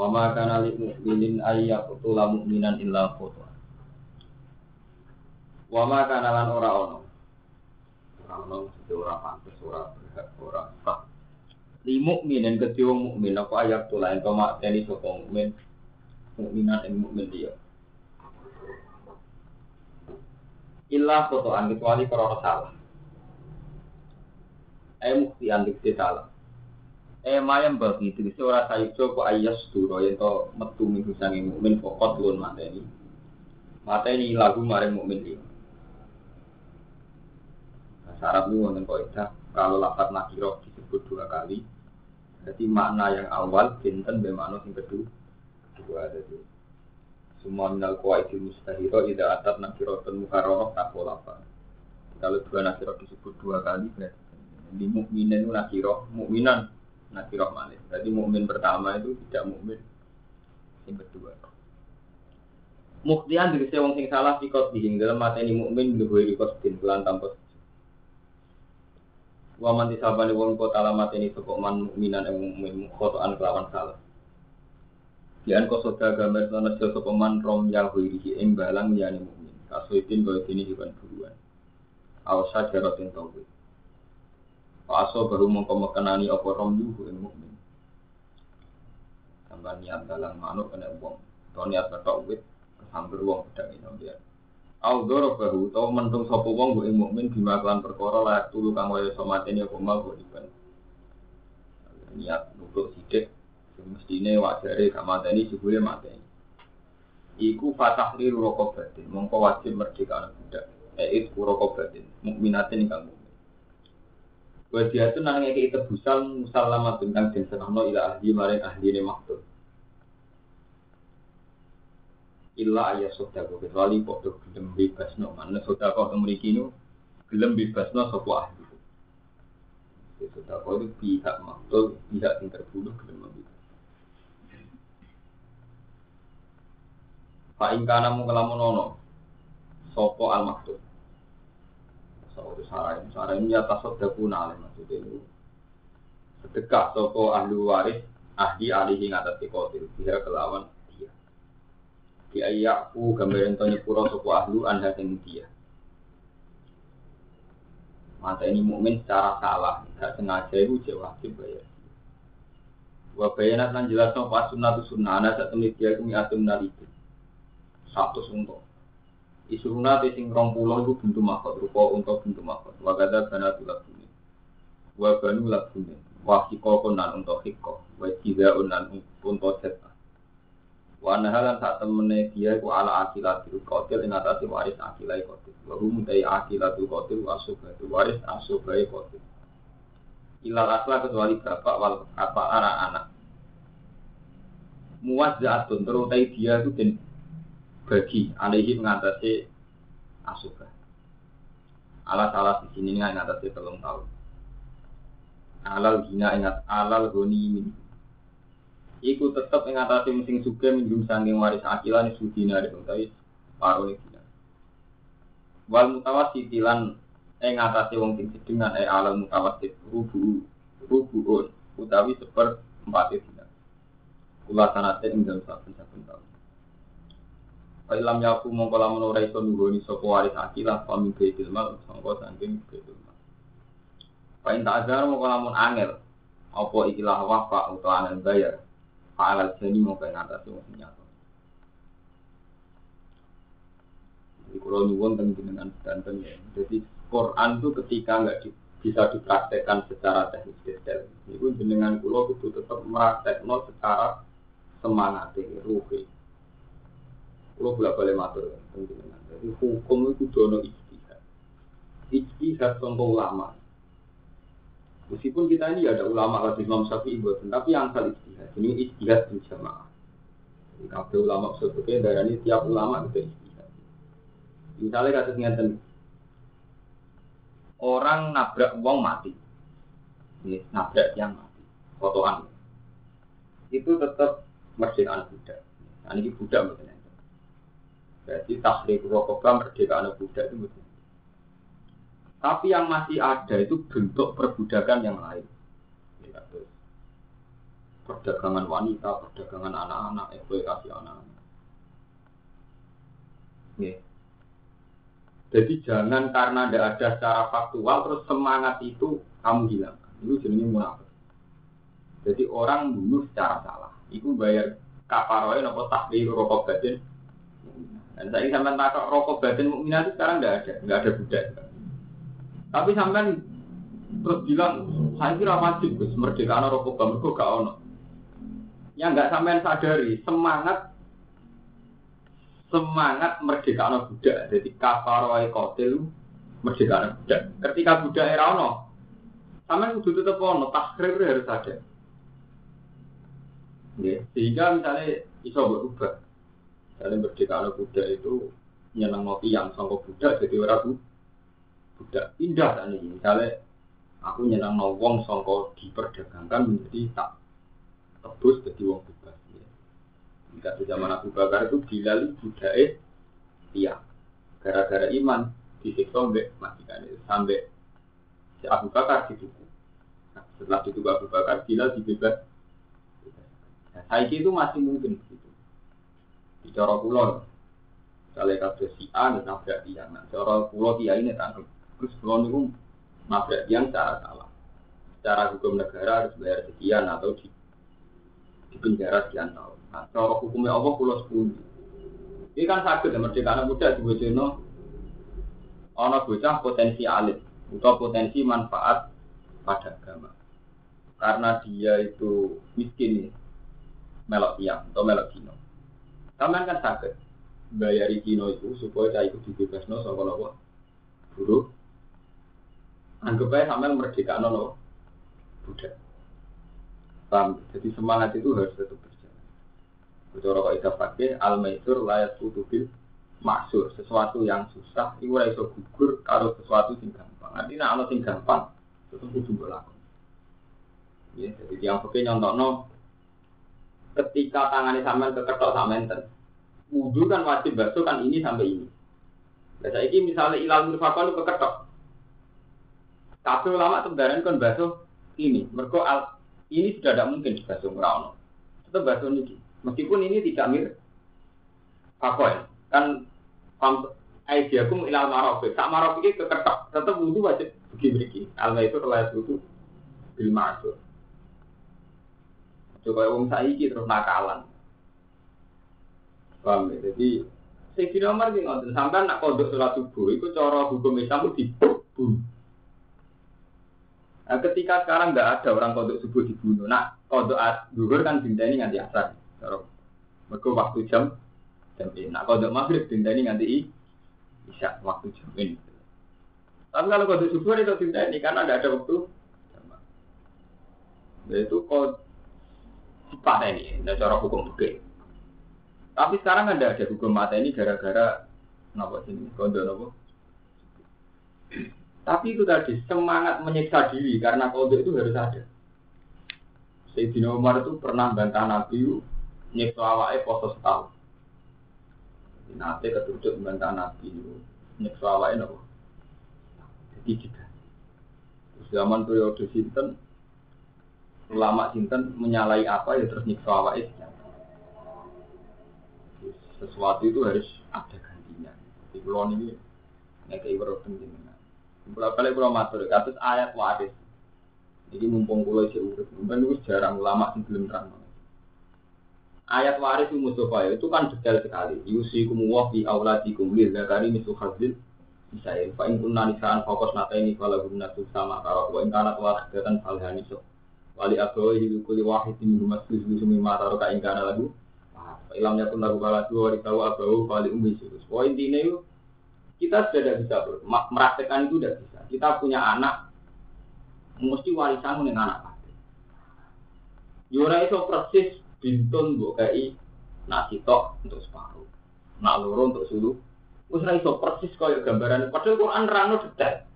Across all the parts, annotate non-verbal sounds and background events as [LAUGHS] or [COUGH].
Wa ma kana lil mu'minin ay yaqtula mu'minan illa khata. Wa ma kana lan ora ono. Ora ono mesti ora pantes ora berhak ora sah. Li mukminin kedhe wong mukmin apa ayat tula ento makteni sapa mukmin mukminan ing mukmin dia. Illa khotoan kecuali karena salah. Eh mukti andik salah. Eh mayam bagi tegese ora sayujo kok ayas duro yen to metu minggu sange mukmin pokot luwun mateni. Mateni lagu maring mukmin iki. Syarat ini wonten kaidah kalau lafaz nakiro disebut dua kali. Jadi makna yang awal binten be makna yang kedua. Kedua jadi semua minal qawaidil mustahiro tidak atap nakirotun mukarrarah tak lafaz. Kalau dua nakiro disebut dua kali berarti di mukminin itu nakiro mukminan Nabi Rahman. Jadi mukmin pertama itu tidak mukmin yang kedua. Muktian dari wong sing salah sikot dihing dalam mata ini mukmin luwih ikut din bulan tanpa Wa man disabani wong kota alamat ini sopok man mukminan yang mukmin khotoan kelawan salah. Kian kau soda gambar sana sopok man rom yahudi ing balang yani mukmin. Kasuitin kau ini hewan buruan. Awsa jarotin tauhid. Paso baru mongko mekenani apa romyu ing mukmin. Sampai niat dalam manuk kena wong. Atau niat betok wit kesambar wong pedang ini dia. Audoro baru tau mentung sopo wong ing mukmin bima perkara layak tulu kang waya somateni apa mau bu iban. Niat nutuk sidik mestine wajare gak mateni jebule mateni. Iku fatah liru rokok batin, mongko wajib merdeka anak budak. Eit rokok batin, mukminatin ingkang Itu nangnya kita tebusan musalama tentang dan senamno ila ahli maring ahli ini maksud. Illa ayah sodako kecuali podo gelem bebas mana sodako memiliki ini gelem bebas no sopo ahli. Sodako itu pihak maksud pihak yang terbunuh gelem bebas. Pak ingkana mu kelamun ono sopo al maksud itu sarai sarai ini atas sedekah maksudnya itu. Sedekah toko ahli waris ahli ahli hing atas tikotil dia kelawan dia. Dia yaku gambar yang pura toko ahlu anda sing dia. Mata ini mukmin secara salah tidak sengaja itu wajib bayar Wa bayanat lan jelas pas sunnah sunnah. Ana sak temui dia kumi atum satu suntuk Isuruna te sing rong pulau itu bentuk makot rupa untuk bentuk makot. Wagada bana tulak bumi. Wa lak bumi. Wa hiko konan untuk hiko. Wa unan untuk seta. Wa nahalan saat temene dia ku ala akilatul kotil ing atasi waris akilai kotil. Wa hum tai akilatul kotil wa waris asubai kotil. Ilal asla kecuali bapak wal apa anak-anak. Terutai dia itu bagi alaihi mengatasi asuba. Alat alat di sini nggak mengatasi telung tahun. Alal gina ingat alal goni min. Iku tetap mengatasi musim suka minum sangking waris akilan isu dina di utawi paruh dina. Wal mutawasitilan ing ngatasi wong sing sedengan e alal mutawasit rubu rubuun utawi seper empat dina. Kula sanate ing dalam saben-saben tahun. Ilam yaku mongko lamun ora iso nunggoni sapa waris akilah pami baitul mal sangka saking baitul mal. Pain tak azar mongko lamun angel apa ikilah wafa utawa angel bayar. Fa'al jani mongko ing atas wong nyata. Jadi kalau nyuwun tentang jenengan danten ya. Jadi Quran itu ketika nggak di, bisa dipraktekkan secara teknis detail. Itu jenengan kulo itu tetap meraktekno secara semangat, ruhi. Kalau bolak balik matur, jadi hukum itu dono ijtihad. Ijtihad contoh ulama. Meskipun kita ini ada ulama kados Imam Syafi'i boten, tapi yang kali istihad. Ini istihad berjamaah. Jadi kabeh ulama sebetulnya darah ini tiap ulama itu istihad. Misalnya kasus ngeten, orang nabrak uang mati, ini nabrak yang mati, fotoan, itu tetap merdeka budak. Nah, ini budak betul Berarti tahrir rokokah merdeka budak itu betul. Tapi yang masih ada itu bentuk perbudakan yang lain. Ya, perdagangan wanita, perdagangan anak-anak, eksploitasi anak-anak. Ya. Jadi jangan karena tidak ada secara faktual terus semangat itu kamu hilangkan. Itu jenisnya munafik. Jadi orang bunuh secara salah. Itu bayar kafaroin apa takdir rokok batin. Dan saya sampai takut rokok batin mukminah itu sekarang tidak ada, tidak ada budak. Tapi sampai terus bilang, saya kira wajib Gus, merdeka anak rokok mergo gak ono. Yang nggak sampai sadari, semangat semangat merdeka anak budak. Jadi kafaroi kotil merdeka anak budak. Ketika budak era ono, sampai kudu tetap ono, takrir harus ada. Ya, sehingga misalnya iso berubah. Misalnya merdeka anak budak itu nyenang ngopi yang sangka budak jadi orang budak pindah tadi misalnya aku nyenang no wong songko diperdagangkan menjadi tak tebus jadi wong ya. jika di zaman Abu Bakar itu Bilal budak iya gara-gara iman disiksa mbek matikan sampai si Abu Bakar dituku. Nah, setelah dituku Abu Bakar Bilal dibebas. Nah, itu masih mungkin bicara pulau misalnya kasus si A nabrak tiang nah cara pulau tiang ini tanggung Terus kalau niku nabrak yang cara salah. Secara hukum negara harus bayar sekian atau di, di penjara sekian tahun. Nah, cara hukumnya Allah pulau sepuluh. Ini kan sakit ya merdeka anak muda di Bojono. Ono bocah potensi alit atau potensi manfaat pada agama. Karena dia itu miskin melok tiang atau melok dino. Kamu kan sakit bayari dino itu supaya saya itu dibebasno sama nopo buruh Anggap aja sampai merdeka nono budak. Jadi semangat itu harus tetap berjalan. Bicara kok idah pakai al maisur layak tutubil maksur sesuatu yang susah itu iso gugur kalau sesuatu yang gampang. Artinya kalau yang gampang itu kudu berlaku. Ya, jadi yang pakai nyontok no ketika tangannya sampai keketok sampai enten wudhu kan wajib basuh kan ini sampai ini. Saya ini misalnya ilal mirfakon itu keketok, tapi ulama sebenarnya kan basuh ini. Mereka al ini sudah tidak mungkin dibasuh merawat. Tetap basuh ini. Meskipun ini tidak. Apa ya? Kan aidiakum ilal marofi. Tak marofi ini keketak. Tetap wudhu wajib. Alma itu terlihat wudhu bil ma'asur. Coba wong saiki terus nakalan. Paham ya? Jadi Sayyidina Umar ini ngotot sampai nak kodok sholat subuh itu cara hukum Islam dibunuh. Nah, ketika sekarang nggak ada orang kodok subuh dibunuh, nah kodok duhur kan ini nganti asar. Mereka waktu jam jam ini. Nah kodok maghrib ini nganti isya waktu jam ini. Tapi kalau kodok subuh itu ini karena nggak ada waktu. Nah, itu sifat ini, nah cara hukum oke. Tapi sekarang ada ada hukum mata ini gara-gara kenapa sini kodok nopo tapi itu tadi semangat menyiksa diri karena kode itu harus ada. Sayyidina Umar itu pernah bantah Nabi nyiksa awake poso setahun. Nanti ketujuh membantah Nabi nyiksa awake nopo. Jadi juga. Zaman periode sinten ulama sinten menyalahi apa ya terus nyiksa awake sesuatu itu harus ada gantinya. Di pulau ini ngekei weruh Berapa kali kalau matur, kasus ayat waris. Jadi mumpung kulo isih urip, ben itu jarang ulama sing belum terang. Ayat waris Mustafa itu kan detail sekali. Yusikum wa fi auladikum lil zakari misu khazil misalnya fa in kunna nisaan fokus nata ini kalau guna sama kalau wa in kanat wahidatan falhani so wali abawi hidu kuli wahidin rumah susu sumi mata roka in kana lagu ilamnya pun lagu kala dua tahu abawu wali umi susu poin ini kita sudah tidak bisa meraktekan itu tidak bisa. Kita punya anak Mesti warisan ning anak kabeh. Yo ora iso persis bintun mbok kei nak sitok untuk separuh. Nak loro untuk sulu. Wis ora iso persis kaya gambaran padahal Quran nerangno detail.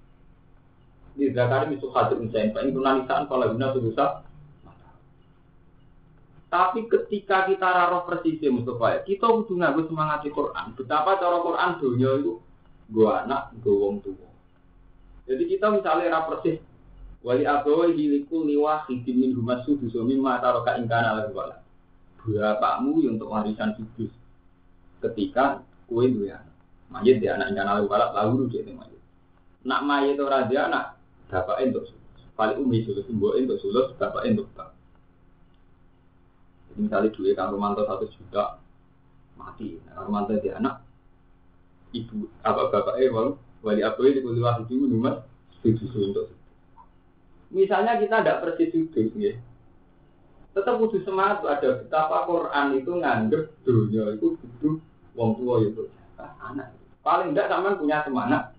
Di zakari misu hadir misalnya, Pak Ibu Nanisaan kalau guna susah. Tapi ketika kita raro persis ya Mustafa, kita butuh nganggo semangat di Quran. Betapa cara Quran dunia itu gua anak, gua wong tua. Jadi kita misalnya raro persis wali abawa hilikul liwa hidim min humas sudu sumi mata roka ingkana lagu wala. Bapakmu yang untuk warisan sudus. Ketika kue dua anak. Mayit dia anak ingkana lagu wala, lalu dia mayit. Nak mayit orang dia anak, bapak untuk sulus. Paling umi sulus, mbok untuk sulus, bapak untuk bap. Jadi misalnya duit kang Romanto satu juta mati, nah, Romanto dia anak, ibu apa bapak eh wali wali apa ini kuliah itu nomor tujuh untuk Misalnya kita tidak persis sudut, ya. Tetap butuh semangat ada betapa Quran itu nganggep dunia itu butuh wong tua itu anak. Paling tidak sama punya semangat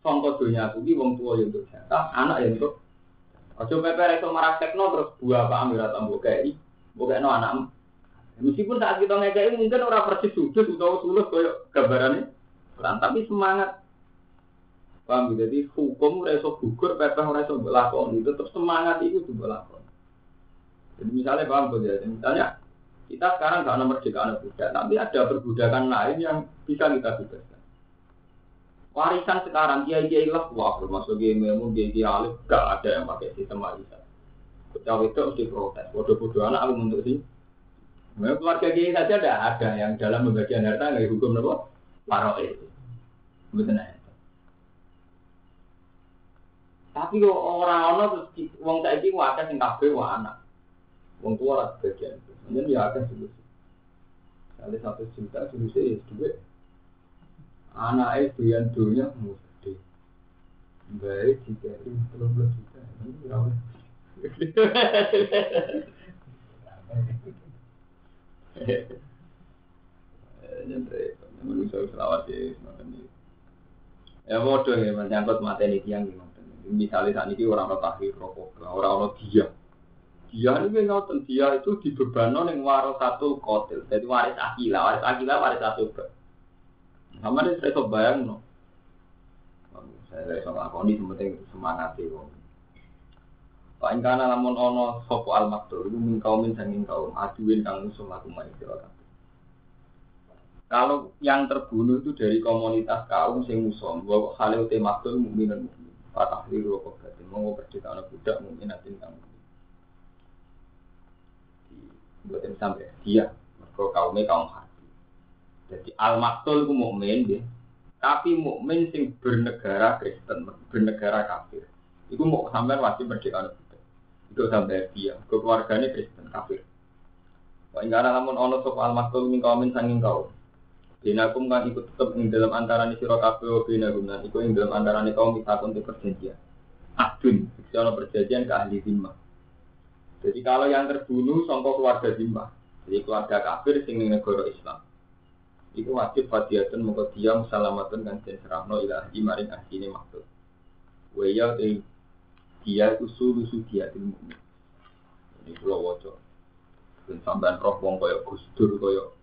contoh dunia aku ki wong tua yang jatah, anak yang untuk Ojo pepe itu marah tekno terus buah apa ambil atau bukai, bukai no anak. Meskipun saat kita ngekei mungkin orang persis sudut atau sulus kayak gambarannya, tapi semangat. Paham jadi hukum reso gugur, pepe reso belakon itu tetap semangat itu tuh belakon. Jadi misalnya paham jadi misalnya kita sekarang gak nomor anak budak, tapi ada perbudakan lain yang bisa kita bebaskan. Warisan sekarang dia dia lah wah termasuk dia ilmu dia dia alif gak ada yang pakai sistem warisan. Cawe itu mesti protes. Bodoh-bodoh anak aku untuk sih. Nah, keluarga dia saja ada ada yang dalam pembagian harta nggak hukum apa? Paro itu. Betul Tapi kok orang ono terus wong saiki wadah sing kabeh wa anak. Wong tua bagian itu. Jadi ya akan dulu. Kali satu juta sih duit anak itu yang dunia mesti baik jika itu belum belum juta ya bodoh ya menyangkut materi tiang gimana misalnya saat ini orang orang tahir rokok orang orang dia ini ngotot dia itu dibebankan yang waris satu kotil. Jadi waris akila waris akila waris satu sama dia saya bayang no. Saya saya ngakoni penting semangat sih kok. Pak ingkana lamun ono sopo al maktur itu min min sanging kaum aduin kang musuh laku manusia Kalau yang terbunuh itu dari komunitas kaum sing musuh, bahwa hal itu maktur mukminan mukmin. Fatah liru apa berarti mau berdita anak budak mukminatin kang Buatin sampai dia, mereka kaumnya kaum jadi al maktul itu mukmin deh. Tapi mukmin sing bernegara Kristen, bernegara kafir. Itu mau sampai wajib merdeka Itu sampai dia, keluarganya Kristen kafir. Wah, enggak ada namun ono sop al maktul min kaumin sanging kau. Binakum kan ikut tetap ing dalam antara ni siro kafe wa binakum dan ikut ing dalam antara ni kaum kita untuk perjanjian. Adun, kalau perjanjian ke ahli zimmah. Jadi kalau yang terbunuh songkok keluarga zimmah, jadi keluarga kafir sing negara Islam. Iku wajib fadiatun mongko dia musalamatun kan den serahno ilahi maring asine maksud. Wa ya dia itu sulu dia di mukmin. Ini pulau wajah. Dan sampean roh wong kaya Gus Dur kaya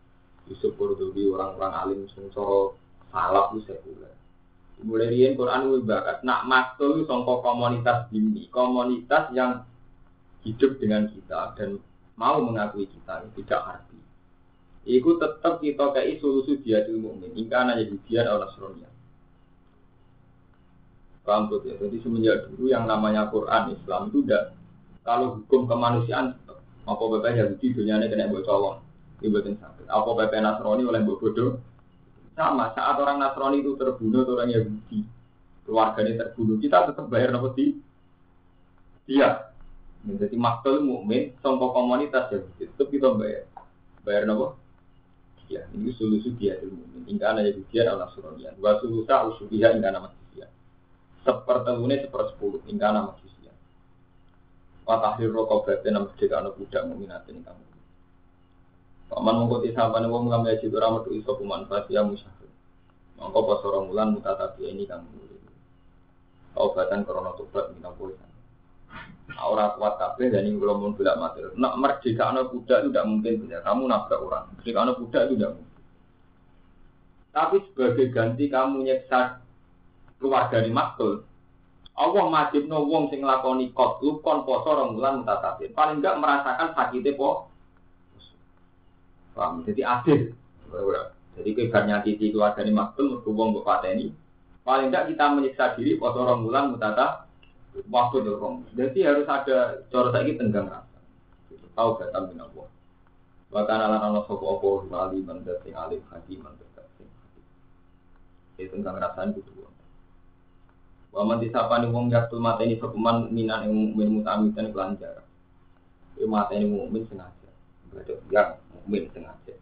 Yusuf orang-orang alim sing cara salaf ku sekuler. Mulai Quran kuwi bakat nak maktul sangka komunitas dini, komunitas yang hidup dengan kita dan mau mengakui kita tidak harbi. Iku tetap kita kayak solusi dia di mukmin. Ingka aja dia orang Nasrani. Paham tuh ya? Jadi semenjak dulu yang namanya Quran Islam itu udah kalau hukum kemanusiaan apa bapak Yahudi dunia ini kena buat colong, ibatin sakit. Apa bapak Nasrani oleh buat bodoh sama saat orang Nasrani itu terbunuh atau orang Yahudi keluarganya terbunuh kita tetap bayar nopo sih dia jadi maktul mukmin sombong komunitas ya tetap kita bayar bayar nopo ya ini solusi dia ilmu hingga ada jadi dia adalah suronian wa sulusa usubiha hingga nama sisia sepertemunya sepersepuluh hingga nama sisia wa tahrir rokok berarti nama sedekah anak budak muminatin kamu Paman mengkuti sahabat wong ngambil situ ramah tu iso kumanfaat ya musyafir. Mongko pas orang mulan mutatabi ini kamu. Obatan korona tobat poisan. Orang kuat kabeh dan ini kalau mau bilang materi. Nak merdeka anak kuda itu tidak mungkin ya. Kamu nabrak orang. Merdeka anak kuda itu tidak mungkin. Tapi sebagai ganti kamu nyeksa keluarga di maktul, Allah wajib no wong sing lakoni kot lu kon poso rong bulan. Paling enggak merasakan sakitnya po. Paham? Jadi adil. Jadi kebarnya titi keluarga di maktul, mergo wong ini. Paling enggak kita menyiksa diri poso rong bulan mutata waktu dorong. Jadi harus ada cara saiki tenggang rasa. Tahu kata min Allah. Bahkan ala ana sapa apa wali mandat sing alim hakim mandat sing hakim. Itu tenggang rasa itu tuh. Waman disapa nih wong yaktul mata ini sepeman minan yang mukmin mutamitan kelanjar. Ini mata ini mukmin sengaja. Yang mukmin sengaja.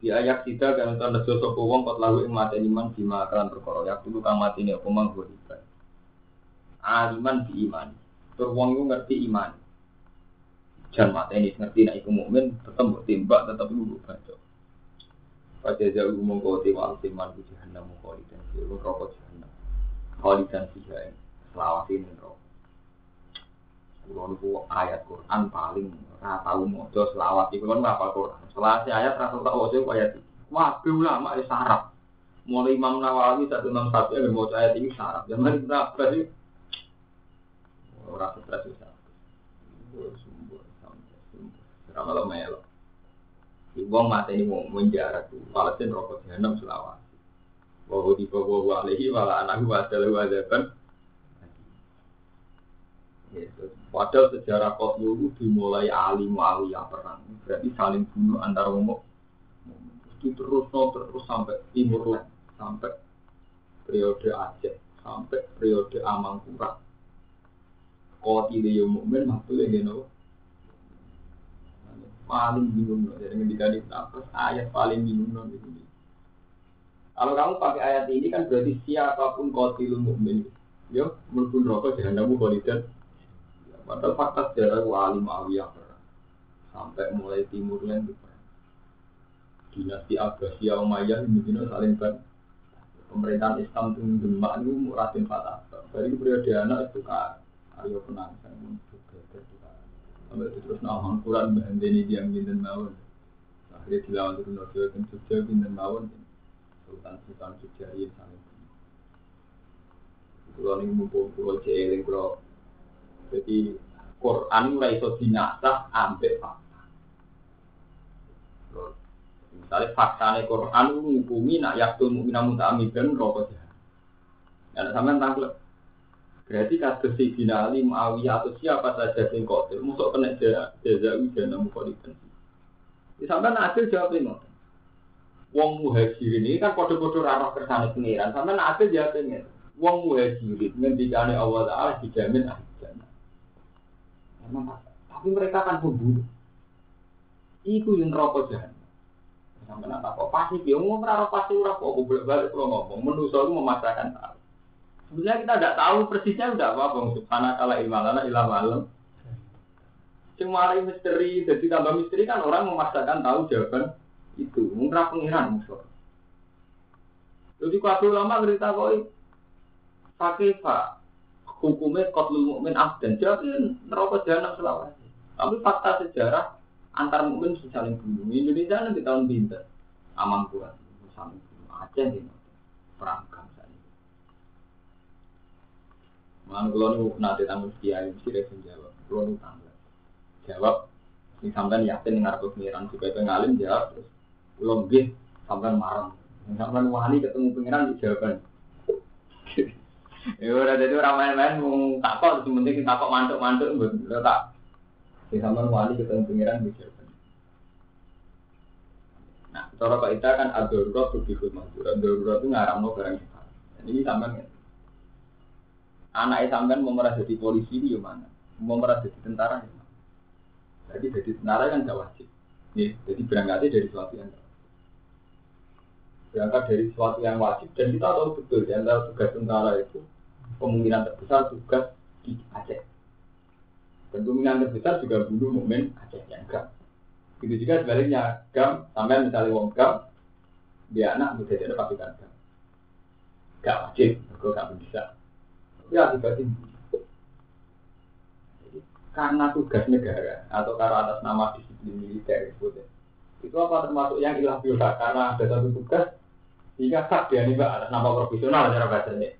Di ayat kita kan tanda sosok wong kot lalu ing mati iman bima kelan perkara yak dulu kang mati ini apa mang berikan. Aliman di iman. Tur wong ngerti iman. Jan ini ngerti nek iku mukmin tetep mbok timbak tetep dulu baca. Pada jauh mongko te wal timan ku jahanam mongko dan sira rokok jahanam. Khalidan fiha selawat ini rokok. Kulo niku ayat Quran paling ora tau maca selawat iku kan ngapal Quran. Selawat ayat ra tau waca ayat iki. Wabe ulama wis sarap. Mulai Imam Nawawi satu enam satu yang mau ayat ini sarap. Zaman berapa sih? Orang stres bisa. Sumber sampai sumber. Ramal melo. Ibu mata ini mau menjarak tuh. Palestin rokok jahanam selawat. Bahwa di bawah alaihi wala anak wa adalah wadaban. Padahal sejarah Qotlu dimulai alim yang perang. Berarti saling bunuh antara umum. Itu terus no, terus sampai Timur sampai periode Aceh, sampai periode Amangkurat. Koti dia mukmin maktul yang no. Paling bingung loh. Jadi ketika ditapos ayat paling bingung loh ini. Kalau kamu pakai ayat ini kan berarti siapa pun kotilul mukmin. Yo, mulkun rokok jangan kamu kolidan Padahal fakta sejarah wali Muawiyah perang. Sampai mulai timur lain itu. Dinasti Abbasiyah Umayyah ini Medina saling ban. Pemerintahan Islam itu Demak itu Muratin Fatah. Dari periode anak itu kan Aryo Penang kan juga Sampai itu terus nama Quran ini dia binten mawon. Akhirnya dilawan turun Nojo dan Jogja binten mawon. Sultan Sultan Jogja ini saling. Kalau ini mumpung pulau Jeeling kalau jadi Quran mulai iso dinasah ambek fakta. Misalnya faktanya Quran menghukumi nak yaktul mu'minah muta'amidan rokok jahat. Ada sampean tangklep. Berarti kasus Sayyidina Ali, Muawiyah atau siapa saja yang kotor, musuh kena jaza namu kodikan. Di sampean hasil jawab ini. Wong muhajirin ini kan kode-kode ramah kersane pengiran. Sampean hasil jawab ini. Wong muhajirin ngendikane Allah Taala dijamin ahli jannah. Tapi mereka kan pembunuh. Iku yang rokok jahat. Sampai nak kok pasti dia ngomong raro pasti ora kok bolak balik kalau ngomong menuso itu memaksakan tahu. Sebenarnya kita tidak tahu persisnya udah apa bang. Subhanallah ilmalana ilah malam. Cuma misteri, jadi tambah misteri kan orang memaksakan tahu jawaban itu. Mungkin pengiran musuh. Jadi kalau lama cerita koi, pak hukumnya kotlul mukmin abdan jadi neraka jahanam selawat tapi fakta sejarah antar mukmin saling bunuh Indonesia nanti tahun pinter aman kuat saling bunuh Aceh ini perang bangsa ini Mana kalau nih nanti tamu kiai mesti dia jawab kalau nih tanggal jawab ini sampai yakin dengan aku pengiran supaya pengalim jawab terus belum gih sampai marah sampai wali ketemu pengiran dijawabkan Ya udah jadi orang main-main mau takut, penting takut mantuk-mantuk, betul tak. Di sama wali ketemu pengiran bisa. Nah, cara Pak Ita kan ad-darurat tuh mahdurat. Darurat itu ngaram no barang Ini sampean anak sampean mau merasa jadi polisi di mana? Mau merasa jadi tentara di mana? Jadi jadi tentara kan gak wajib. Ya, jadi berangkatnya dari sesuatu yang berangkat dari sesuatu yang wajib dan kita tahu betul di antara tugas tentara itu kemungkinan terbesar tugas di Aceh dan kemungkinan terbesar juga bunuh mukmin Aceh yang gam itu juga sebaliknya gam sampai misalnya wong gam dia anak bisa jadi pasukan gam gak wajib kok gak bisa ya tiba-tiba karena tugas negara atau karena atas nama disiplin militer itu itu apa termasuk yang ilah bilah karena ada satu tugas sehingga hak dia nih atas nama profesional cara bahasanya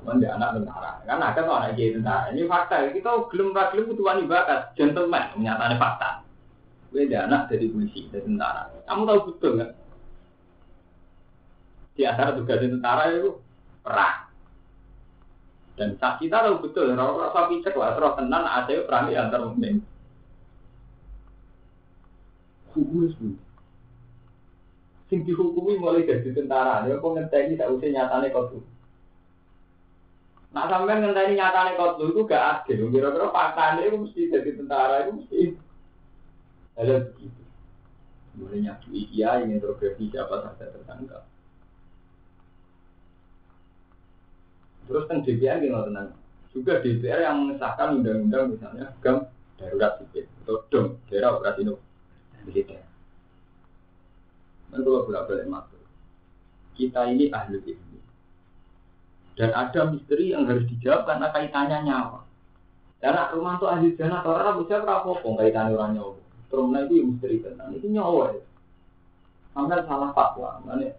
Cuman dia anak tentara, kan ada tuh anak jadi tentara. Ini fakta, kita gelem gelem butuh bakat, gentleman, menyatakan fakta. Gue dia anak dari polisi, dari tentara. Kamu tahu betul nggak? Di antara tugas tentara itu perang. Dan saat kita tahu betul, rasa picek lah, terus tenan ada perang di antar mukmin. Hukum itu. Sing dihukumi mulai dari tentara, dia kok ngenteni tak usah nyatane kau tuh. Nah sampai ngenteni nyatane kau tuh itu gak adil. Kira-kira fakta itu mesti jadi tentara itu mesti ada begitu. Mulai nyakui iya ingin interogasi siapa saja tersangka. Terus kan DPR gimana tenang? Juga DPR yang mengesahkan undang-undang misalnya gam darurat sipil atau dom daerah operasi militer. Dan kalau bolak balik masuk, kita ini ahli ilmu dan ada misteri yang harus dijawab karena kaitannya nyawa. Karena rumah itu ahli jana atau orang bisa berapa pun kaitannya orang nyawa. Terus itu misteri tentang itu nyawa ya. Sampai salah fatwa, mana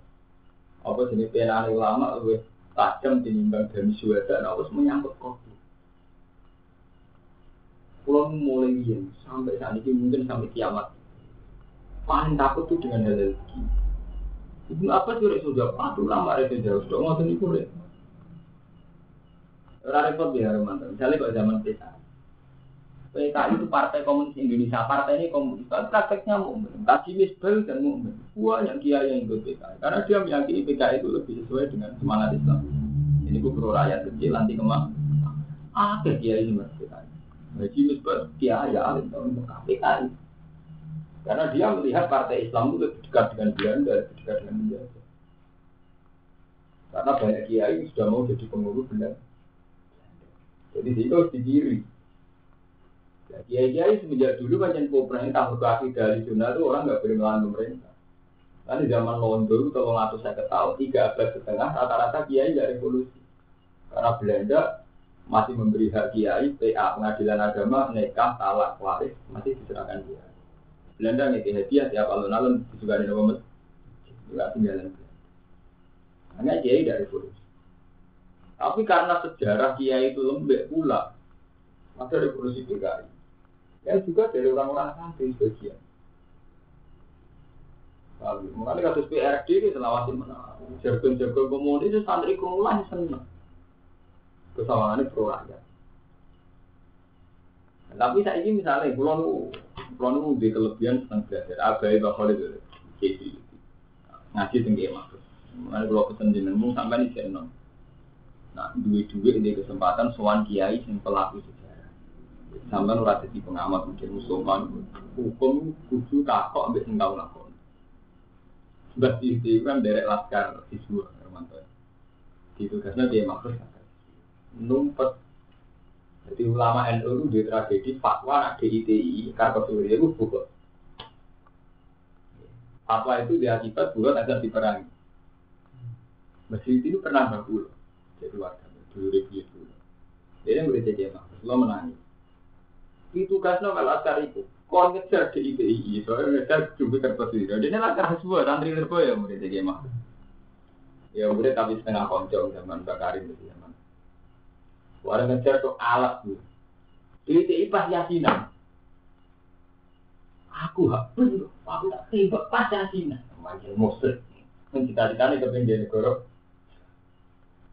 apa jenis penani ulama lebih tajam tinimbang dari suara nah harus menyangkut kopi. Pulau mulai yin sampai saat ini mungkin sampai kiamat. Paling takut tuh dengan hal hal Ibu apa sih sudah patuh lama itu jauh sudah nggak tahu itu Repot ya Romanto. Misalnya kalau zaman kita, PKI itu Partai Komunis Indonesia. Partai ini komunis. Tapi prakteknya mukmin. Kaji misbel dan mukmin. Banyak kiai yang ikut PKI. Karena dia meyakini PKI itu lebih sesuai dengan semangat Islam. Ini gue pro rakyat kecil nanti kemak. Ada kiai ini mas PKI. Kaji misbel kiai ya PKI. Karena dia melihat partai Islam itu lebih dekat dengan Belanda, lebih dekat dengan India. Karena banyak kiai sudah mau jadi pengurus Belanda. Jadi itu harus didiri. Ya, kiai-kiai semenjak dulu macam pemerintah berkaki dari zona itu orang nggak boleh melawan pemerintah. Di zaman Londo itu kalau ngatur saya ketahui tiga abad setengah rata-rata kiai nggak revolusi. Karena Belanda masih memberi hak kiai, PA pengadilan agama, nekah, talak, waris masih diserahkan kiai. Belanda nih hadiah tiap alun-alun juga di nomor juga tinggalan. Hanya kiai dari revolusi. Tapi karena sejarah kiai itu lembek pula, maka revolusi PKI yang juga dari orang-orang santri sebagian. Lalu, mengenai kasus PRD ini selawati mana? Jargon-jargon komunis itu santri kumpulan senang. Kesawangannya pro rakyat. Tapi saya ini misalnya, pulau pulau di kelebihan senang belajar. Abai bakal itu, jadi ngaji tinggi maksud. Mengenai pulau pesen jenengmu sampai di channel. Nah, duit-duit ini kesempatan soan kiai yang pelaku sampai ora jadi pengamat mungkin musulman hukum kudu takok ambek sing lakon. Sebab itu kan derek laskar siswa Hermanto itu karena dia maksud numpet. Jadi ulama NU itu di tragedi fatwa nak DITI karena suri itu buka fatwa itu diakibat buat agar diperangi Masjid itu pernah berbulu jadi warga dulu review dulu jadi yang berita maksud lo menangis itu kasno kalau askar itu kau ngejar di IPI soalnya ngejar juga kertas itu dia askar semua santri terbaik ya murid jadi mah ya murid tapi setengah koncong zaman bakarin itu zaman. Warga ngejar tuh alat tuh di IPI pas yasinan. Aku hak aku tak tembak pas yasinan. Macam musuh mencita-citanya kepengen negara.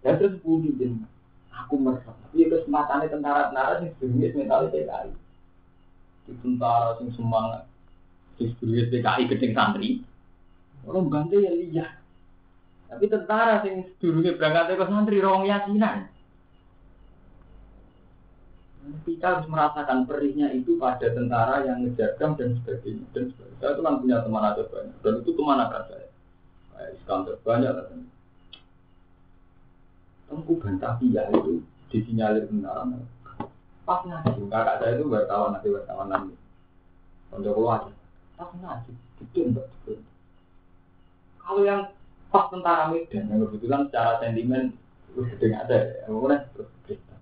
Dan terus budi aku merasa tapi kesempatannya tentara-tentara yang sebenarnya mentalnya di tentara sing semangat. Di sebelum PKI gedeng santri. Orang bantu ya lihat tapi tentara sing sedurunge berangkat ke santri rong yasinan kita harus merasakan perihnya itu pada tentara yang ngejaga dan sebagainya. Dan sebagainya. Saya itu kan punya teman ada banyak. Dan itu teman akan saya. Kayak Iskandar banyak lah. Tengku bantah ya itu disinyalir tentara pas ngaji kakak saya itu wartawan nanti wartawan nanti untuk keluar pas ngaji itu enggak kalau yang pas tentara Medan yang kebetulan secara sentimen itu sedang ada ya kemudian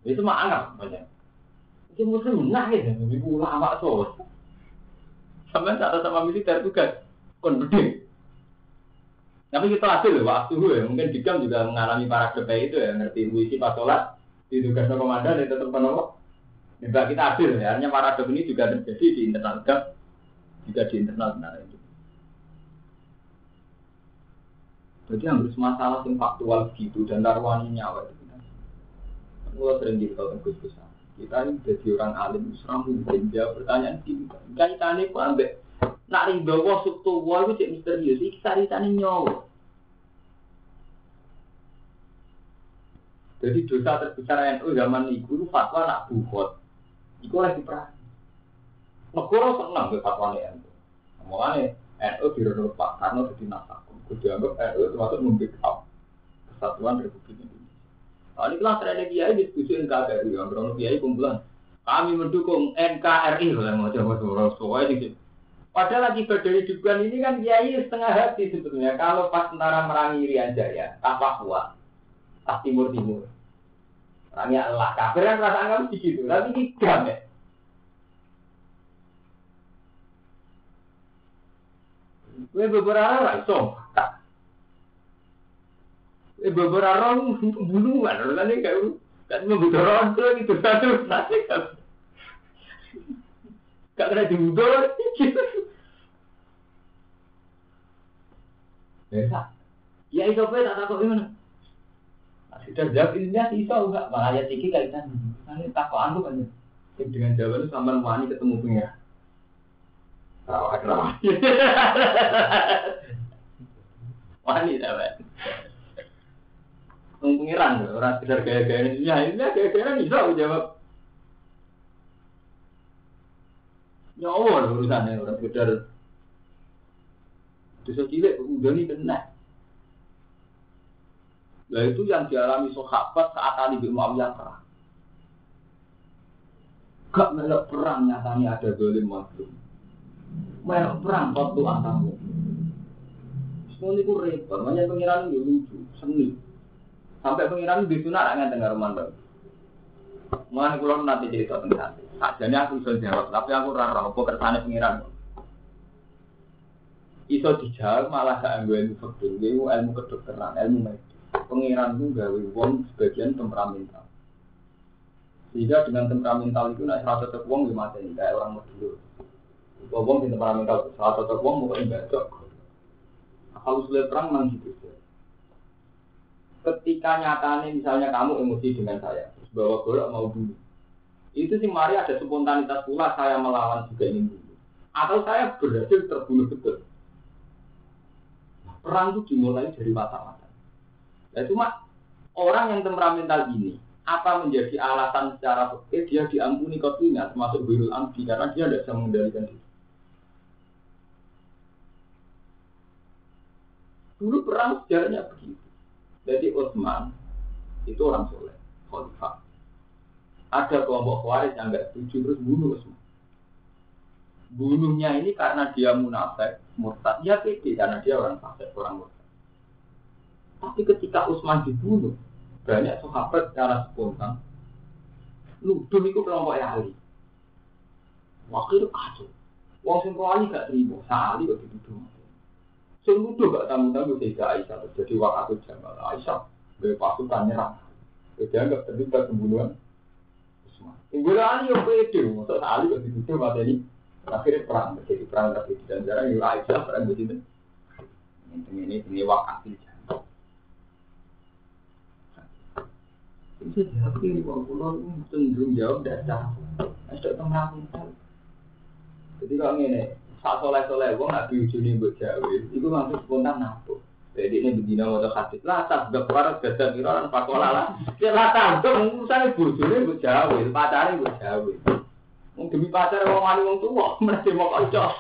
Itu mah anggap banyak. Itu muslim nah ya, ibu ulama so. Sampai saat sama militer tugas kon gede. Tapi kita adil loh, waktu ya. Mungkin Dikam juga mengalami para DPI itu ya, ngerti puisi pas sholat, di tugas komandan, itu tetap penolok. Ya, kita adil ya, hanya para ini juga terjadi di internal DAP, juga di internal benar itu. Jadi harus masalah yang faktual gitu dan taruhan nyawa itu. Mulai sering gitu kalau Gus. Kita ini jadi orang alim, seram mungkin jawab pertanyaan ini. Kaitannya kok ambek nak wah subtu wah itu cek misterius. Iki caritanya nyawa. Jadi dosa terbesar NU zaman itu fatwa nak buhot. Iku lagi perang. Negara senang ke fatwa NU. Mulanya NU direnut Pak Karno jadi nasakum. Gue dianggap NU termasuk membackup kesatuan Republik Indonesia. Nah, ini kelas ada kiai diskusi NKRI, yang berono kiai kumpulan. Kami mendukung NKRI, kalau mau coba suruh soalnya di Padahal lagi berdiri dugaan ini kan kiai setengah hati sebetulnya. Kalau pas tentara merangi Irian Jaya, tak Papua, tak Timur Timur. Orangnya Allah, kafir kan rasa anggap begitu. Tapi ini ya. Gue beberapa orang iso. Eh beberapa orang bunuhan, orang ini kayak kan membunuh orang tuh gitu satu nanti kan. Gak kena dibunuh, gitu. Ya, ya itu apa tak takut gimana? Sudah jawab ilmiah iso enggak? Malah ya tinggi kaitan. Nanti takut anu kan. Dengan jawaban sama wani ketemu pengira. Rawat rawat. [LAUGHS] Wani dapat. Pengiran orang sekedar gaya-gaya ini, ya ini gaya-gaya bisa jawab. Nyawa urusannya orang sekedar. Dosa cilik udah nih kena. Nah itu yang dialami sahabat saat Ali bin Muawiyah perang. Gak melok perang nyatanya ada dolim mazlum melok perang waktu antamu. Semua itu repot, makanya pengiran itu lucu, seni. Sampai pengiran di sana nggak dengar mandang. Mulai kulo nanti cerita tentang Jadi aku bisa jawab, tapi aku rara apa kersane pengiran. Iso dijawab malah gak anggo ilmu ilmu ilmu kedokteran, ilmu medis. Pengiran itu gawe wong sebagian temperamental. Sehingga dengan temperamental itu nak serasa cocok wong gimana kayak orang Madura. Wong di temperamental, salah satu wong mau ibadah. Kalau sudah perang memang gitu. Ketika nyatanya misalnya kamu emosi dengan saya, bawa golok mau dulu. Itu sih mari ada spontanitas pula saya melawan juga ingin dulu. Atau saya berhasil terbunuh betul. perang itu dimulai dari mata-mata. Ya cuma orang yang temperamental ini apa menjadi alasan secara fikih dia diampuni kopinya termasuk birul amdi karena dia tidak bisa mengendalikan diri. Dulu perang sejarahnya begitu. Jadi Utsman itu orang soleh, khalifah. Ada kelompok khawarij yang nggak setuju terus bunuh Utsman. Bunuhnya ini karena dia munafik, murtad. Ya pede karena dia orang fasik, orang murtad. Tapi ketika Utsman dibunuh, banyak sahabat secara spontan nuduh itu kelompok Ali. Waktu itu kacau. Wong sing Ali gak terima, Ali kok dituduh. Sing nuduh gak tamu-tamu tidak Aisyah terjadi waktu Jamal Aisyah dari pasukan nyerang. Dia anggap terlibat pembunuhan. Tinggal Ali yang pede, maksud Ali kok dituduh ini. Akhirnya perang terjadi perang tapi dan jarang Aisyah perang begitu. Ini ini ini waktu Jamal. Itu ini wong pulau cenderung jawab dasar. Ada tengah Jadi kalau ini Sak soleh soleh wong nak diujuni buat jawe, itu langsung spontan nabu. Jadi ini begini mau hadis lah, tak gak parah gada kiroan pakola lah. Ya tak urusan bujune buat jawe, pacare demi pacar wong wani wong tua, [LAUGHS] mesti mau kocok.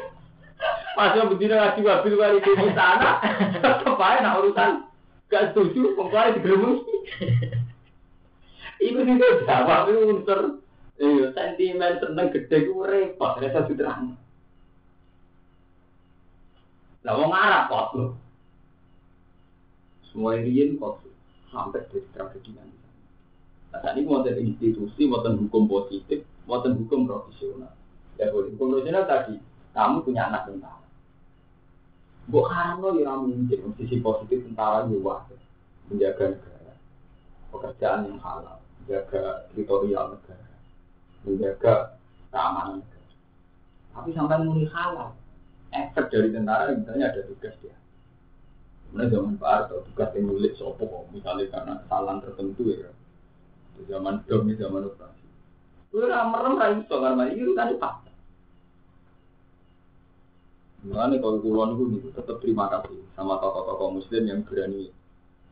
[LAUGHS] Pas yang begini ngaji wabil kali di sana, aja nak urusan gak setuju, wong kali digeremus. Iku sih jawab itu unsur Iya, sentimen seneng gede ku repot, rasa terang. Lah wong Arab kok lho. Semua riyen kok sampai dari tragedi nanti. Nah, ini mau institusi, mau hukum positif, mau hukum profesional. Ya. Hukum profesional tadi, kamu punya anak tentara. Buk haram lo ya mungkin sisi positif tentara juga menjaga negara, pekerjaan yang halal, menjaga teritorial negara, menjaga keamanan negara. Tapi sampai muni halal, efek dari tentara misalnya ada tugas dia. Kemudian zaman Pak Harto tugas yang milik sopo, misalnya karena kesalahan tertentu ya. Zaman dom, zaman operasi. Itu merem iso karena itu kan pak. Mulane kalau kulon itu tetap terima kasih sama tokoh-tokoh muslim yang berani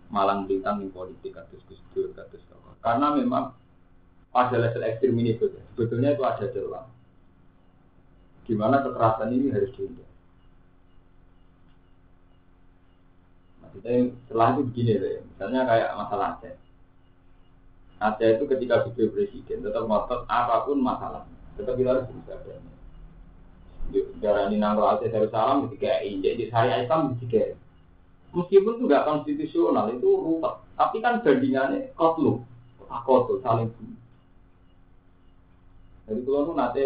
malang bintang di politik kados Gus Dur kados tokoh. Karena memang pada level ekstrim ini sebetulnya itu ada celah. Gimana kekerasan ini harus dihindari. Maksudnya setelah itu begini deh, misalnya kayak masalah Aceh. Aceh itu ketika video presiden tetap ngotot apa pun masalah, tetap kita harus berusaha. Darah ini nangkul Aceh Darussalam ketika injek di syariah Islam ketika Meskipun itu nggak konstitusional, itu ruwet. Tapi kan bandingannya kotlu, kotul, saling. Jadi kalau itu nanti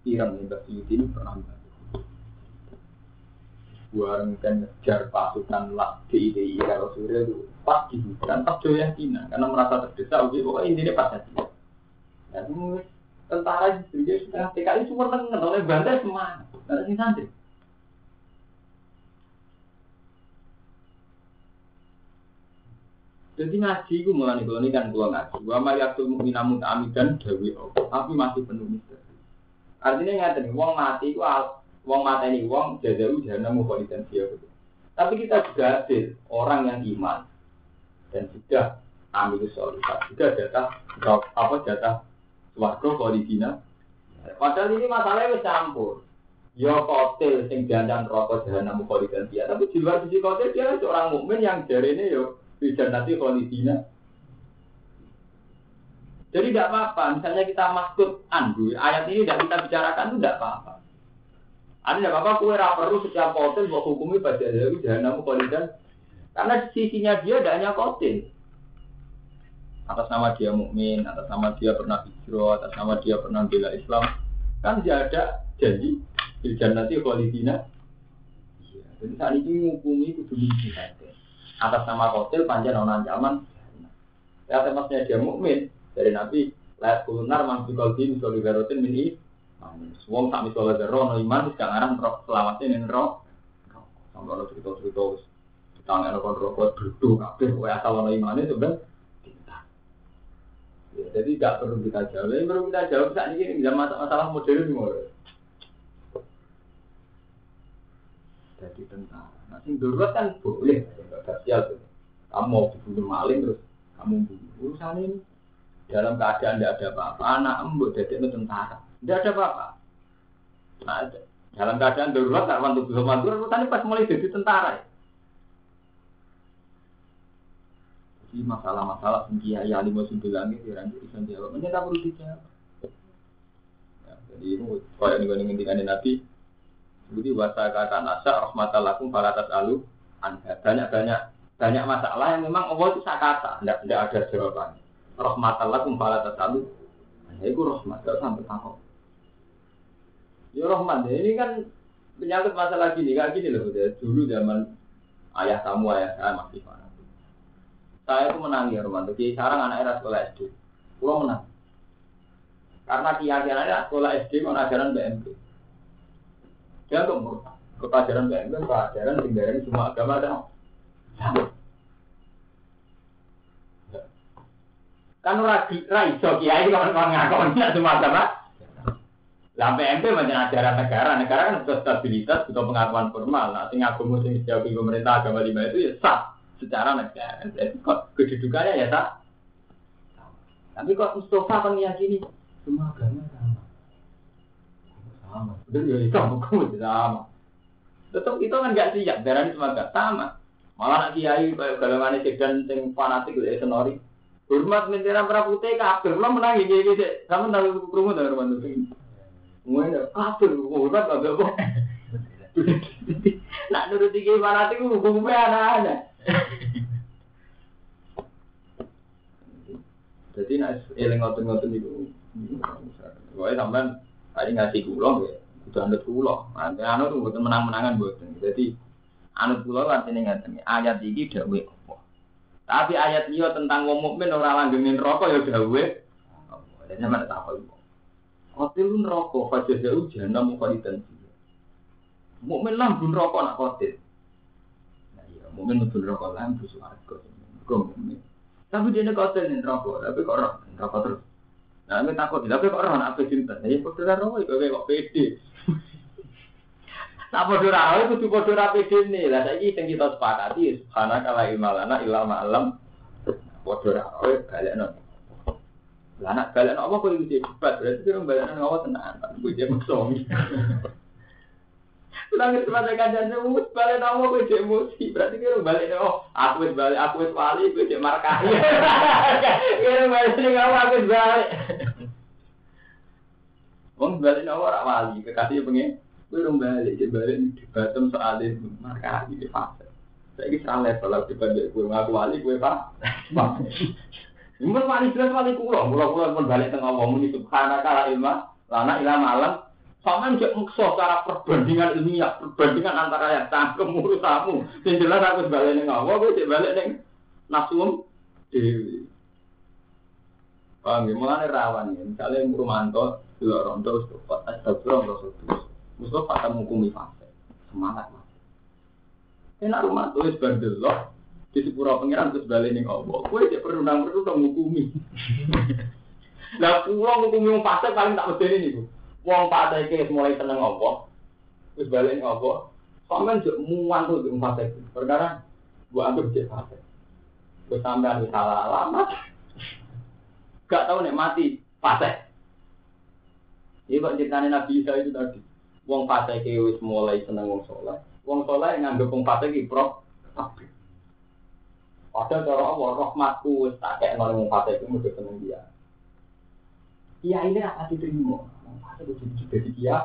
pirang nih, Mbak ini pernah bareng kan ngejar pasukan lah DIDI kalau Surya itu pas di hutan pas yakinan karena merasa terdesak oke pokoknya intinya pas hati ya tentara itu dia sudah TKI cuma tengen oleh bandar semua ada sih santri Jadi ngaji itu mulai kalau ini kan gua ngaji. Gua mayatul mukminamu amidan dawi tapi masih penuh misteri. Artinya nggak nih, uang mati itu Wong mata ini wong jadau jahanam mukholidan dia Tapi kita juga hadir orang yang iman. Dan sudah amil solihat. Juga jatah apa jatah warga kholidina. Padahal ini masalahnya campur. Ya kotil sing jantan rokok jahanam mukholidan dia. Tapi di luar sisi kotil dia seorang mukmin yang ini yo bisa nanti kholidina. Jadi tidak apa-apa, misalnya kita maksud andu, ayat ini tidak kita bicarakan itu tidak apa-apa. Anda tidak apa-apa, kue perlu setiap kotil buat hukumi pada jahanam dan karena sisinya dia tidak hanya kotil. Atas nama dia mukmin, atas nama dia pernah hijrah, atas nama dia pernah bela Islam, kan dia ada janji di jannati kholidina. Iya, jadi saat ini menghukumi itu dulu Atas nama kotil panjang non ancaman. Ya temasnya dia mukmin dari Nabi. Lihat kulunar mang fi qalbi misal min Wong tak misalnya ada roh, iman, gak ngarang roh selawatnya nih roh. Sampai ada cerita-cerita, kita nggak ada rokok, duduk, kabeh, kue asal ada imannya sebenarnya Ya, jadi gak perlu kita jawab. Yang perlu kita jawab saat ini bisa masalah modern semua. Jadi tentang, nah sing darurat kan boleh, nggak tuh. Kamu mau dibunuh maling terus kamu bunuh urusan ini dalam keadaan tidak ada apa-apa. Anak embut jadi tentara tidak ada apa-apa. Nah, dalam keadaan darurat, tak bantu bisa mantur, tadi pas mulai jadi tentara. Ya. Jadi masalah-masalah tinggi ya lima sembilan itu yang jadi bisa jawab. Ini tak perlu dijawab. Ya, jadi itu kalau ini gue ngintikan Nabi. Jadi bahasa kata nasa rahmatalakum falatas alu anda banyak banyak banyak masalah yang memang Allah itu sakata, tidak tidak ada jawabannya. Rahmatalakum falatas alu, ya itu rahmat, gak sampai takut. Ya Rahman, ya ini kan menyangkut masalah gini, kayak gini loh. Ya. Dulu zaman ayah kamu, ayah saya masih mana. Saya itu menang ya Rahman. Jadi sekarang anak era sekolah SD. Pulau menang. Karena keyakinannya sekolah SD mau ajaran. Dia tuh murtad. Kepajaran BMP, pelajaran tinggalin semua agama ada. Kan ragi, raiso kiai kawan-kawan ngakon semua agama lah PMP macam ajaran negara, negara kan butuh stabilitas, butuh pengakuan formal. Nah, agama sing dijauhi pemerintah agama lima itu ya sah secara negara. Jadi kok kedudukannya ya sah. Tapi kok Mustafa kan meyakini semua agama sama. Sama. Betul ya itu hukum sama. Tetap itu kan nggak siap, darah ini semua gak sama. Malah nak kiai kayak golongan sedan sing fanatik dari senori. Hormat mentera putih kabeh, lo menang iki iki. Sampe tahu krungu ta rumah Mulai kafir, agak kok. Nak nurut tiga fanatik hukumnya anak-anak. Jadi nek eling ngoten-ngoten niku Wae sampean tadi ngasih kula ya, kudu anut kula. Ane anut mboten menang-menangan mboten. Jadi anut kula artine ngaten ayat iki dawuh Allah. Tapi ayat iya tentang wong mukmin ora langgengin rokok ya Allah. Jadi sampean tak apa. Kotil neraka fajazau jahannam khalidan fiha. Mukmin lah bun rokok nak kotil. mungkin udah neraka lan terus warga kok tapi dia nek hotel ning neraka tapi kok ora neraka terus. Nah nek takut tapi kok ora ana apa cinta ya kok ora roh kok pede Tak podo roh kudu podo ra pede nih. Lah saya ini tinggi tos pakati karena kalau imalana ilal malam bodora roh kalian non lah nak balekno apa kok iki cepat berarti kita balekno nongol tenang Kuwi gue jadi Langit semasa kajian semut balik nama gue cek emosi. Berarti kira balik oh aku es balik aku es wali gue cek markah. Kira balik nih kamu aku es balik. Wong balik nama orang wali kekasih pengen. Gue dong balik cek balik di bottom soal itu markah di fase. Saya ini salah level aku dibanding gue ngaku wali gue pak. Mun wali jelas wali kulo, kulo kulo pun balik tengah wong ini subhanaka la ilma lana ila malam sama juga mukso cara perbandingan ilmiah, perbandingan antara yang cangkem urusamu. Yang jelas aku balik neng awal, gue balik neng nafsu dewi. Paham ya? Mulanya rawan ya. Misalnya Murumanto, dua rondo, Mustafa, Astagfirullah, Rasulullah. Mustafa akan menghukumi fase. Semangat mas. Enak rumah bandel loh. Di sepura pengiran terus balik neng. Gue tidak perlu nang perlu menghukumi. Nah, [LAUGHS] pulang menghukumi fase paling tak berdiri nih, Bu. Wong pada iki mulai seneng apa? Wis balik apa? Sampeyan juk muan tuh di fase. Perkara gua anggap cek fase. Wis sampean wis salah alamat. Gak tahu nek mati fase. Ini kok ceritanya Nabi Isa itu tadi. Wong fase iki wis mulai seneng wong soleh. Wong soleh nganggep wong fase iki pro. Padahal cara Allah rahmatku wis tak kek nang wong fase iki mesti seneng dia. Iya ini apa diterima? Aku jadi dia,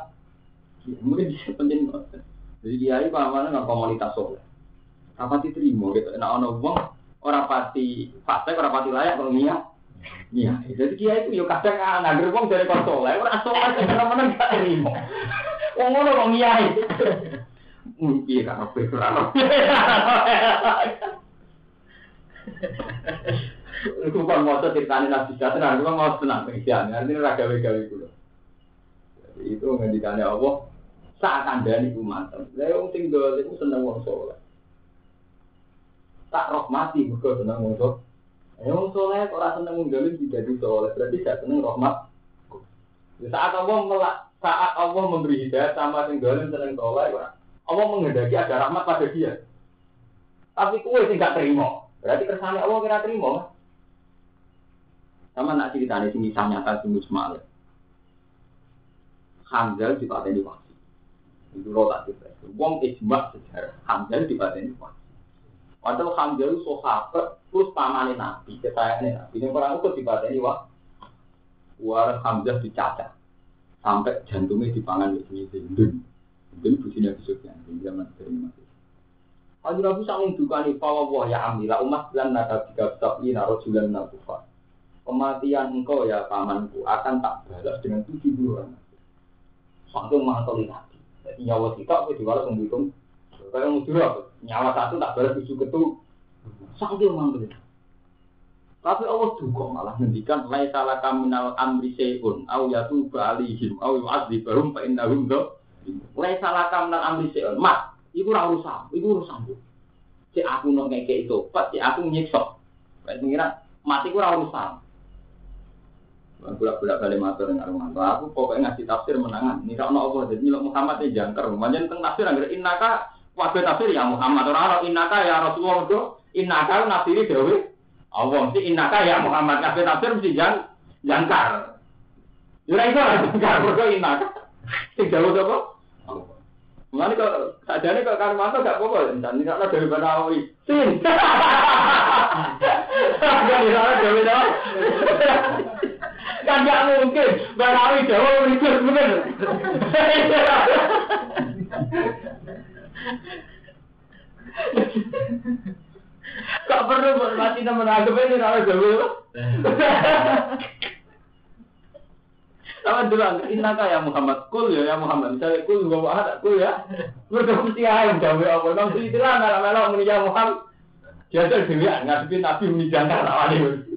mungkin bisa penting. Jadi dia itu mana nggak komunitas soleh. Apa diterima gitu? Nah ono uang orang pati fase orang pati layak kalau nia. Nia. Jadi dia itu yuk kadang anak gerbong dari konsoleh orang soleh mana nggak terima. Wong ngono kok nia. Mungkin karena pikiran. Iku kok mau ceritane Nabi Sa'ad, nah aku mau tenang pengijian, artinya raga gawe kulo. Itu ngendikannya Allah, saat anda nih umat, saya wong sing dol itu seneng wong soleh. Tak rahmati mergo seneng wong soleh. Ya wong soleh kok ora seneng wong dol tidak di soleh, berarti gak seneng rahmat. Saat Allah melak, saat Allah memberi hidayah sama sing dolim seneng soleh, Allah menghendaki ada rahmat pada dia. Tapi kue sih gak terima. Berarti kersane Allah kira terima kan? Sama nak ceritanya kisah nyata sing Ismail. Hamzah di pateni wasi. Itu lo tak cerita. Wong ijma sejarah. Hamzah di pateni wasi. Padahal Hamzah itu sahabat terus pamane Nabi, kesayangannya Nabi. Ini orang itu di pateni wasi. War Hamzah dicacat sampai jantungnya dipangan di sini Dun. Dun bujinya besoknya di zaman dari Nabi. Kalau Nabi sangat dukani bahwa ya amila umat dan nada tiga sabi narojulan nakufar kematian engkau ya pamanku akan tak balas dengan tujuh orang. Langsung mantoli nabi. Jadi nyawa kita aku diwalas menghitung. Kayak mujur nyawa satu tak balas tujuh ketu. Sambil mantoli. Tapi Allah juga malah ngendikan lai salah kaminal amri seun au yatu balihim au yu'adzibahum fa innahum do. Lai salah kaminal amri seun. Mat, iku ora urusan, iku urusan. Si aku nong ngekek itu, pas si aku nyiksa. Kayak pengiran, mati ku urusan. Budak-budak kali matur dengan Armanto. Aku pokoknya ngasih tafsir menangan. Ini kalau Allah jadi nyilok Muhammad ini jangkar. Manjen tentang tafsir agar innaka wabe tafsir ya Muhammad. Orang orang innaka ya Rasulullah itu innaka nafsiri dewi. Allah mesti innaka ya Muhammad. Wabe tafsir mesti jang jangkar. Yura itu lah jangkar. Berdoa innaka. Sing jauh apa? Mulane kok sajane kok Karmanto gak apa-apa, dan ini kalau dari Banawi. Sin. Gak bisa dari Banawi. Kan gak mungkin, Banawi Jawa berikut bener. Kok perlu buat Nabi temen anggap ini ora gawe. Sama dulu, innaka ya Muhammad, kul ya ya Muhammad, misalnya kul gua ada kul ya, mereka mesti ayam gawe apa, nang nggak melok muni ya Muhammad, tuh dewi ngadepi Nabi muni jangan awalnya.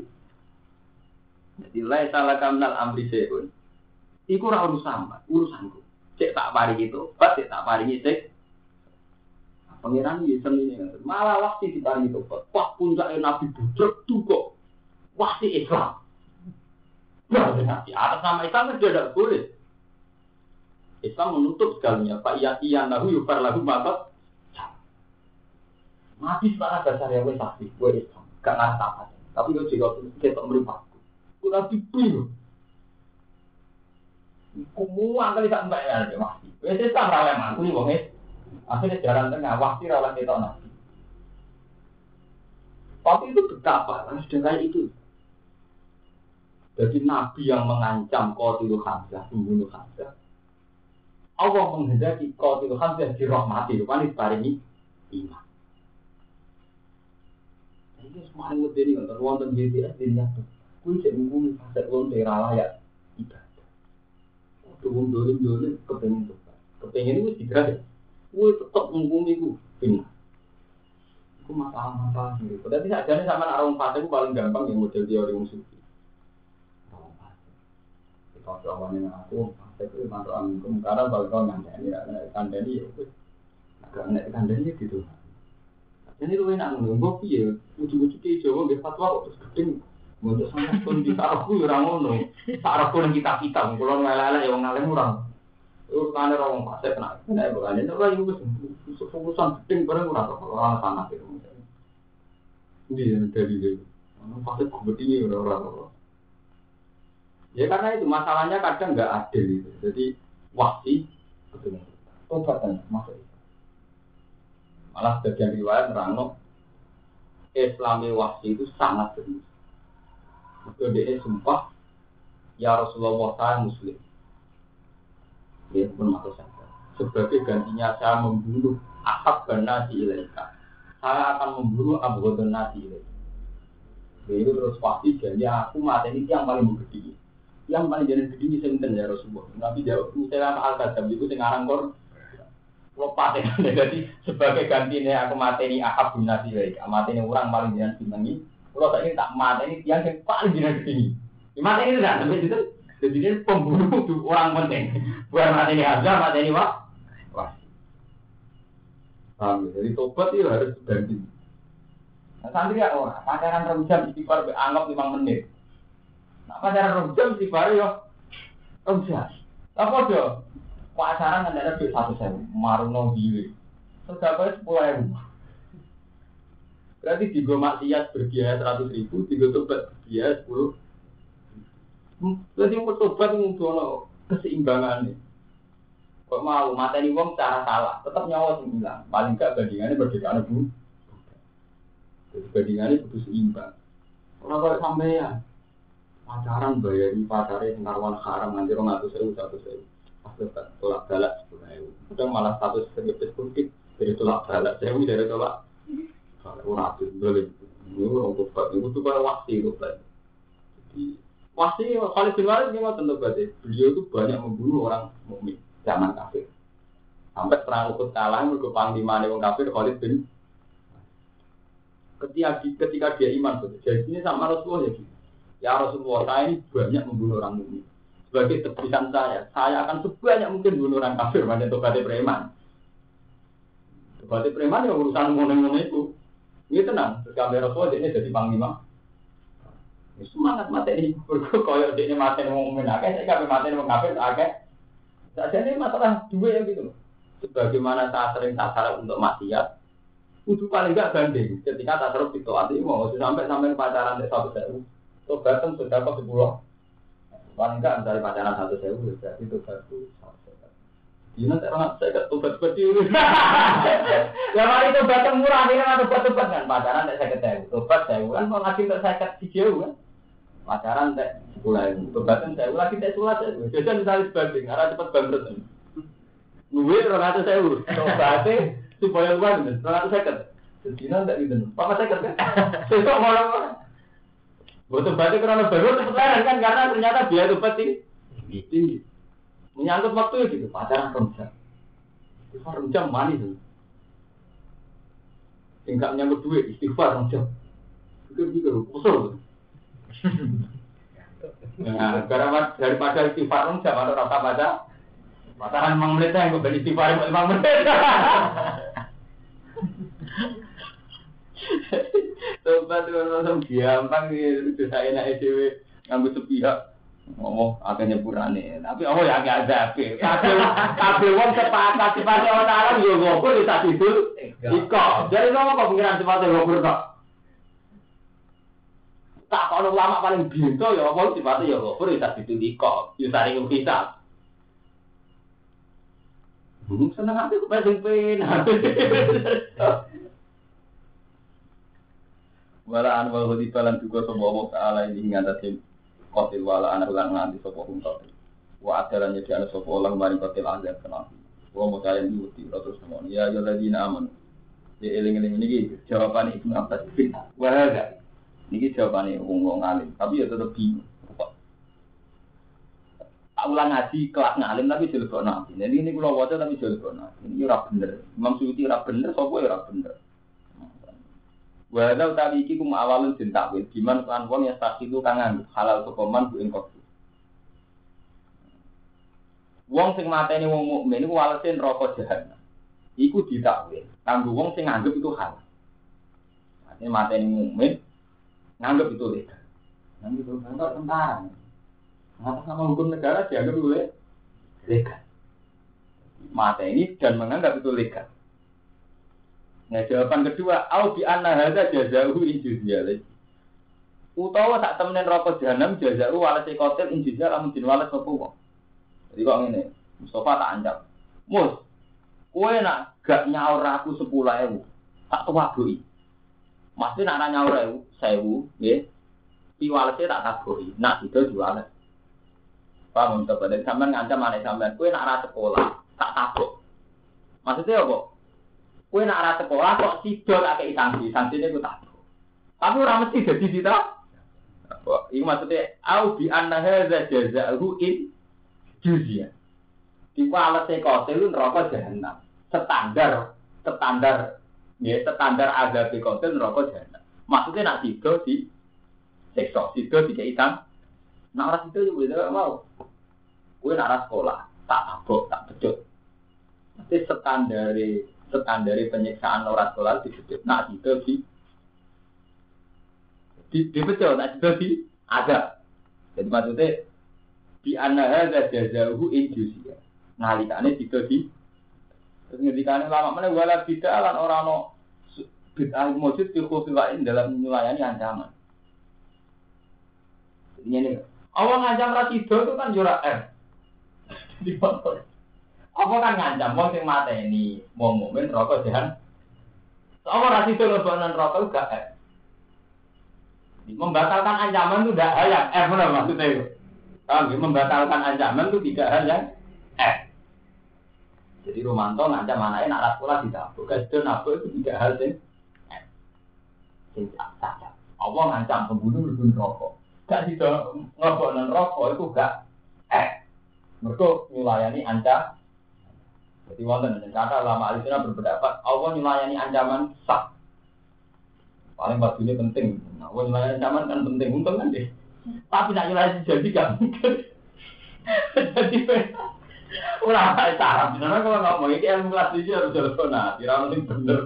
Jadi lai salah kamnal amri seun, iku ora urusan, urusanku. Cek tak paringi itu, pas cek tak paringi cek. Pangeran ini seni ini, malah waktu di paringi itu, wah puncaknya Nabi budrek tuh kok, waktu Islam. Nah, di atas nama Islam kan tidak boleh. Islam menutup segalanya. Pak iya iya nahu yufar lagu mata. Mati secara dasar ya wes saksi, gue Islam. Gak ngerti apa. Tapi gue juga kita meripatku. Gue nanti bingung. Kumua kali tak mbak ya, mati. Wes Islam rawat emang, gue wong Akhirnya jalan tengah, waktu rawat kita nabi. Tapi itu betapa, harus dengan itu. Jadi Nabi yang mengancam Qatilul Hamzah, membunuh Hamzah. Allah menghendaki Qatilul Hamzah dirahmati, rupanya diparingi iman. Ini semakin lebih ini, wonten BTS di nyata. Kui cek menghuni fasek wong daerah layak ibadah. Waktu wong dolim-dolim kepengen tuh. Kepengen itu tidak ya. Kui tetap menghuni itu, benar. Itu masalah-masalah gitu. Tapi saja sama orang fasek itu paling gampang yang model teori wong sufi. Kalau jawabannya aku, saya itu mantu amikum, karena kalau kau ngandani, kandani ya itu, agak nek kandani gitu. Jadi itu enak nunggu, piye, ujung-ujung ke Jawa, gue fatwa kok terus gedeng. Untuk sama pun bisa aku orang ngono, sarap pun kita kita, kalau ngelala ya orang ngalim orang. Itu kan ada orang pasir kena, kena bukan itu lah itu fokusan gedeng bareng orang kalau orang tanah itu. Ini dari itu, pasir gue begini orang-orang. Ya karena itu masalahnya kadang nggak adil itu. Jadi wasi betul obatan masuk. Malah sebagian riwayat merangno Islami wasi itu sangat serius. Itu dia sumpah ya Rasulullah saya muslim. Dia pun masuk saja. Sebagai gantinya saya membunuh akab nasi ilaika. Saya akan membunuh abu nasi ilaika. Jadi terus pasti jadi aku mati ini yang paling begede yang paling jadi gede bisa sinten ya Rasulullah. Nabi jawab, misalnya al kadam itu sing aran kor lepas ya. [LAUGHS] Jadi sebagai gantinya aku mati ini ahab bin nasi baik. Mati ini orang paling jenengan senengi. Kalau saya ini tak mati ini tiang yang paling jenengan gede. Mati ini tidak sampai itu. Jadi dia pembunuh orang penting. Bukan mati ini aja, mati ini wah. Wah. Paham ya? Jadi tobat itu harus ganti. Nah, santri ya orang, pacaran rem istighfar anggap 5 menit. Nah, pacaran rong jam si baru yo rong jam. Apa do? Pacaran kan ada satu sewu, maruno diri. Terus apa sepuluh ribu. Berarti di maksiat berbiaya seratus ribu, di tobat berbiaya sepuluh. Berarti mau tobat ngumpul keseimbangan nih. Kok mau mata ini wong cara salah, tetap nyawa sembilan. Paling gak bandingannya berdekatan bu. Jadi bandingannya butuh seimbang. Kalau kalau sampai ya, pacaran bayari pacaran narwan haram nanti rong atau sewu satu sewu pas tolak galak sepuluh sewu udah malah satu sewu spesifik dari tolak galak sewu dari tolak boleh ini orang tobat itu tuh kayak wasi itu jadi wasi Khalid bin Walid ini berarti beliau itu banyak membunuh orang mukmin zaman kafir sampai perang Uhud kalah panglima orang kafir Khalid bin ketika ketika dia iman jadi ini sama Rasulullah ya gitu Ya Rasulullah, saya ini banyak membunuh orang mukmin. Sebagai tebusan saya, saya akan sebanyak mungkin bunuh orang kafir, banyak tobatnya preman. Tobatnya preman ya urusan ngono-ngono itu. Ini tenang, terus kami Rasulullah ini jadi panglima. Semangat mati ini, berkoyok ini mati ini mukmin akeh, saya kami mati ini kafir akeh. Saja ini masalah dua ya gitu. Sebagaimana saya sering tasarap untuk maksiat, itu paling enggak banding. Ketika tasarap itu artinya mau sampai sampai pacaran di satu sewu Tobat sudah apa sepuluh. Paling enggak misalnya pacaran satu sewu, tobat itu Iya, nanti orang saya tobat seperti ini. [LAUGHS] Ya mari tobat yang murah ini kan kan pacaran tidak saya ketahui. Saya kan mau untuk saya kan. Pacaran tidak sepuluh ribu. Tobatan saya sulat saya. Jadi misalnya sebanding, arah cepat bangkrut. Orang itu saya urus. Supaya orang itu saya Sedina ndak itu. Papa saya. Saya kok malah Butuh batu karena baru cepet kan karena ternyata biaya tinggi. Tinggi. Menyangkut waktu ya gitu, pacaran rem Istighfar jam manis. Enggak menyangkut duit, istighfar jam. Pikir gitu, [LAUGHS] usul. Nah, karena daripada istighfar jam atau rata baca, pacaran memang menit yang gue istighfar lima menit. [LAUGHS] Tobat itu langsung gampang gitu, saya enak EDW ngambil sepihak ngomong agak nyepurane. Tapi oh ya agak ada tapi tapi wong sepakat orang alam yo ngopur bisa tidur. Iko. Jadi ngomong kok pengiran sifatnya ngopur kok tak kalau lama paling bintu ya ngomong sifatnya ya ngopur bisa tidur iko. Yo saring bisa Hmm, seneng hati aku pengen pena. Wala an wal hudi balan juga semua Allah Ta'ala ini kotil wala anak ulang nganti sopo hum kotil wa adalannya di anak sopo ulang mari kotil azab kenal wa mau kalian diuti terus semua ya ya lagi aman ya eling eling ini jawaban ibnu abbas bin wah enggak ini jawabannya wong wong alim tapi ya tetap bingung ulang ngaji kelas ngalim tapi jelebok nabi. Jadi ini kalau wajah tapi jelebok nabi. Ini ora bener. Imam Suyuti ora bener, sopo ya ora bener. Wala utawi iki kum awalun den takwil diman kan wong yang itu kang halal sokoman bu ing Wong sing mateni wong mukmin iku walese neraka jahanam. Iku ditakwil kanggo wong sing nganggep itu halal. Artinya mateni mukmin nganggep itu legal. Nganggep itu tentara. Ngapa sama hukum negara dianggap itu legal. Mateni dan menganggap itu legal. Nah jawaban kedua, au bi anna hadza jazahu injuzia lagi. Utawa sak temenen rokok jahanam jazahu walase kotel injuzia lamun din wales sapa wong. Jadi kok ngene, Mustafa tak anjak. Mus, kowe nak gak nyaur aku 10.000, tak tuwadoki. Mesti nak nak nyaur 1000, nggih. Pi walese tak taboki, nak itu jualan. Paham untuk pada sampean ngancam aneh sampean, kowe nak ra sekolah, tak tabok. Maksudnya apa? Kue nak arah sekolah kok sido tak sanksi, sanksi ini tak. Tapi orang mesti jadi kita. Ini maksudnya, au bi anna hadza jazaa'u in juzya. Di walase kotel neraka jahanam. Standar standar ya standar azab kotel neraka jahanam. Maksudnya nak sido di sekso, sido di keitan. Nak ora sido juga mau. Kue nak sekolah, tak abok, tak becut. Nanti standare standar penyiksaan orang sholat disebut nak itu di di di betul nak itu di ada jadi maksudnya di anaha jazahu injusia nalikane itu di terus ngendikane lama mana wala bid'ah lan orang no bid'ah mujud di khususin dalam melayani ancaman. Ini awal rasido itu kan jurak R [LAUGHS] di motor apa kan ngancam wong sing mateni wong mukmin rokok jahan. Apa ra situ lebonan rokok gak eh. Membatalkan ancaman itu tidak hal yang eh benar maksudnya itu. Kalau membatalkan ancaman itu tidak hal yang eh. Jadi Romanto ngancam anaknya nak sekolah tidak. Bukan itu nafsu itu tidak hal yang eh. Sing saja. Allah ngancam pembunuh lebih rokok. Gak tidak ngerokok rokok itu gak eh. Mereka melayani ancam jadi wonten dan kata lama alisina berpendapat Allah melayani ancaman sah. Paling waktu ini penting. Nah, Allah melayani ancaman kan penting, untung kan deh. Tapi nak nyulayani jadi gak mungkin. [LAUGHS] jadi ulama cara benar kalau mau ini ilmu kelas tujuh harus telepon nah kira penting bener.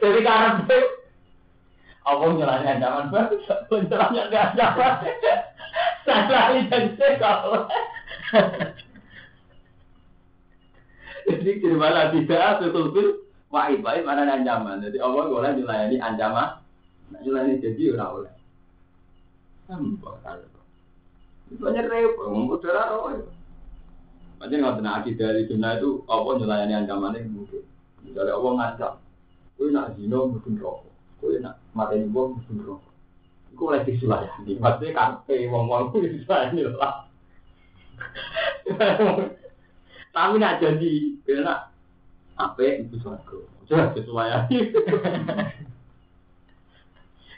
Jadi karena Allah melayani ancaman baru, penjelasannya nggak ancaman. Saya lagi jadi kalau Jadi mana tidak sesuatu wahid wahid mana ancaman. Jadi Allah boleh dilayani ancaman. Nah, dilayani jadi orang oleh. Sampah kalau. Banyak repot, ngomong darah roh. Macam nggak pernah akidah dari dunia itu Allah melayani ancaman ini mungkin. Misalnya Allah ngancam, kue nak zino mungkin rokok, kue nak mati wong mungkin rokok. Iku oleh disulayani, maksudnya kafe wong-wong itu disulayani lah. Tapi nak jadi, nak Apa ibu suaraku? Coba sesuai.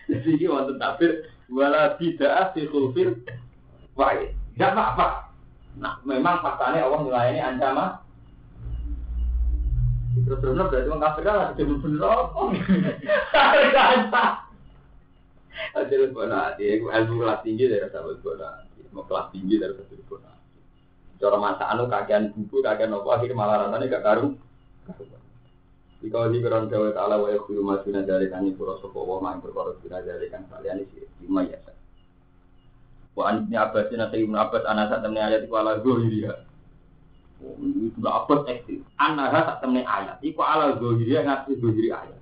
Jadi ini wonten takbir wala tidak fi khulfil wa'id. Tidak apa-apa. Nah, memang faktanya Allah melayani ancaman. Terus terus berarti orang kafir kan ada bener bener apa? Ada kata. Ada bola hati, ilmu kelas tinggi dari sahabat bola. Mau kelas tinggi dari sahabat bola. Cara masakan lo kakean buku, kakean apa akhirnya malah rasanya gak karu. Jika di keran Jawa Ta'ala wa yakhulu ma suna jalikan pura sopo wa ma'in berkorot suna jalikan kalian isi lima ya Wa an ibni Abbas dan Ibnu Abbas anasa temen ayat iku ala gohiriya Oh, ini Ibnu Abbas ekstrim Anasa tak temen ayat iku ala gohiriya ngasih gohiri ayat.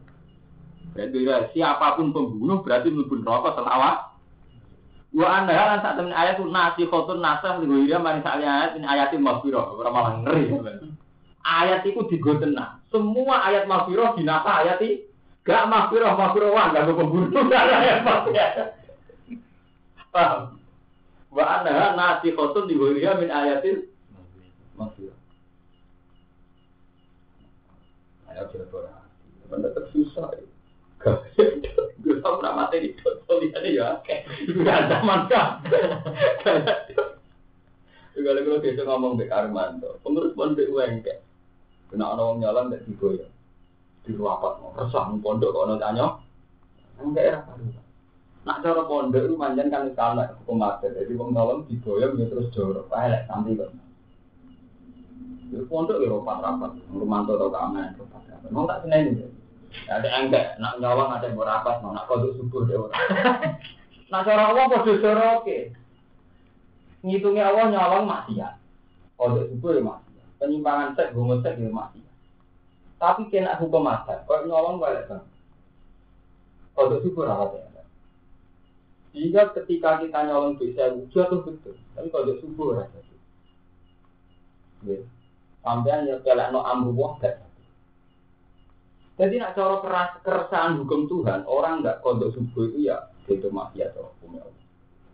Berarti siapa pun pembunuh berarti melebur rokok selawat Wa anda lan sak temen ayat nasi khotun nasah gohiriya maring sak ayat ini ayatin maghfirah ora malah ngeri ayat itu digotenah. Semua ayat maghfirah dinasa ayat itu. Gak maghfirah maghfirah wah gak ada ayat. Paham? Wa anha nasi khotun digoyah min ayatil maghfirah. Ayat kira-kira. Benda tersusah ya. Gue tau pernah mati di tulisannya ya. Gak zaman kan. Kalau kalau kita ngomong Bek Armando, pengurus pondok wengke. Kena ana wong nyalon nek digoyo. Di rapat mau resah pondok kok ana tanya. Nang daerah baru. Nak cara pondok itu manjan kan sama hukum adat. Jadi wong nyalon digoyo ya terus jorok. Elek santai kok. Di pondok ya rapat rapat. Rumanto tau keamanan rapat rapat. Mau tak seneni. Ada enggak nak nyolong ada berapat nak kodok subuh deh orang. [LAUGHS] Nak cara Allah podo oke. Ngitungnya Allah nyolong maksiat. Kodok subuh ya maksiat penyimpangan seks, homoseks ya mati. Tapi kena hukum mata, kalau nyolong balik kan. Kalau syukur apa ya? Jika ketika kita nyolong bisa jatuh betul, tapi kalau syukur rasa Ya. Sampai ya kalau no amru gak. Jadi nak cara keras keresahan hukum Tuhan, orang nggak kodok subuh itu ya itu maksiat atau hukum.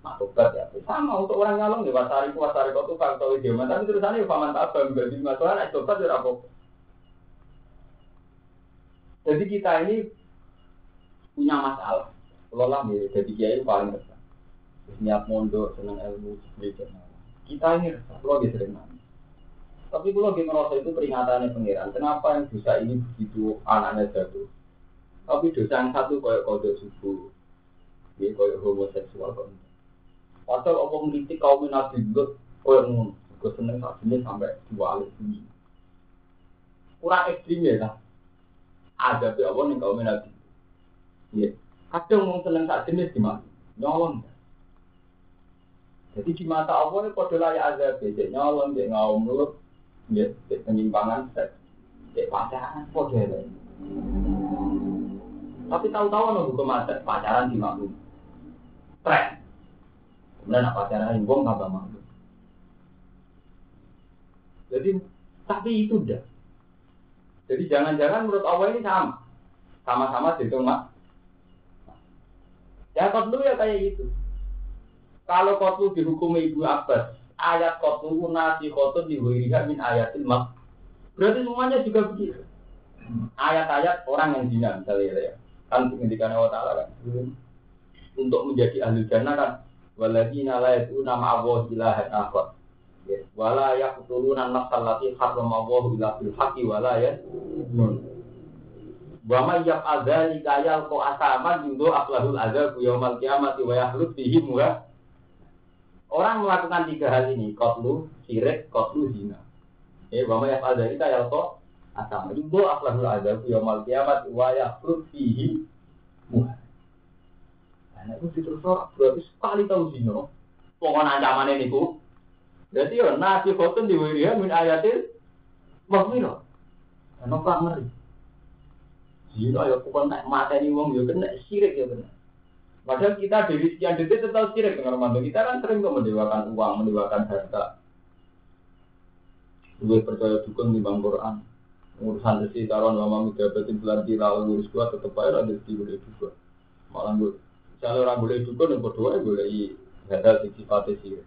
Nah, tobat ya. Sama untuk orang nyalong ya, wasari ku wasari kau tuh faktor dia. Tapi terusannya ya paman tabang. Jadi masalah naik tobat ya apa. Jadi kita ini punya masalah. Kalau lah ya, jadi kiai paling resah. Niat mondok, senang ilmu, belajar. Kita ini resah. Kalau dia sering nangis. Tapi kalau dia merasa itu peringatannya pangeran. Kenapa yang dosa ini begitu anaknya jatuh? Tapi dosa yang satu kayak kode subuh, ya kayak homoseksual kok. Padahal apa ngritik kaum Nabi Lut koyo ngono. Gue seneng saat ini sampai dua ini. Kurang ekstrim ya lah. Ada apa nih kaum Nabi. Iya. Kadang mau seneng saat ini gimana? Nyolong. Jadi di mata Allah ini kode layak ada beda nyolong, dia mulut, dia penyimpangan seks, dia pacaran, kode lain. Tapi tahu-tahu nunggu hukum pacaran di maklum. Tren. Kemudian apa cara wong tambah malu. Jadi tapi itu udah. Jadi jangan-jangan menurut Allah ini sama. Sama-sama dihitung mak. Ya kotlu ya kayak gitu. Kalau kotlu dihukumi Ibu Abbas, ayat kotlu nasi kotlu dihuiriha min mak. Berarti semuanya juga begitu. Ayat-ayat orang yang zina misalnya ya. Kan pendidikan Allah Ta'ala kan. Untuk menjadi ahli jannah kan waladina la yad'una ma'allahi ilahan akhar ya, wala yaqtuluna an-nafsal lati harrama Allah illa bil haqqi wala yad'un wa may yaf'al dzalika yalqa asaman yundo aqlahul adzab yaumal qiyamati wa Orang melakukan tiga hal ini, kotlu, sirik, kotlu, zina. Eh, wa may yaf'al dzalika yalqa asaman yundo aqlahul adzab yaumal qiyamati wa yahlud fihi muha Nah, itu terus berarti sekali tahu zino. Pokoknya ancaman ini ku. Berarti ya nasi khotun di wiriya min ayatil makmiro. Karena pak ngeri. Zino ya naik mata ini wong ya kena sirik ya kena. Padahal kita dari sekian detik tetap sirik dengan mantu. Kita kan sering kok mendewakan uang, mendewakan harta. Gue percaya dukung di bang Quran. Urusan resi taruhan mama midabatin bulan kira ngurus gua tetap aja ada di gue juga. Malah gue kalau orang boleh dukun yang berdua boleh ada sifatnya sih.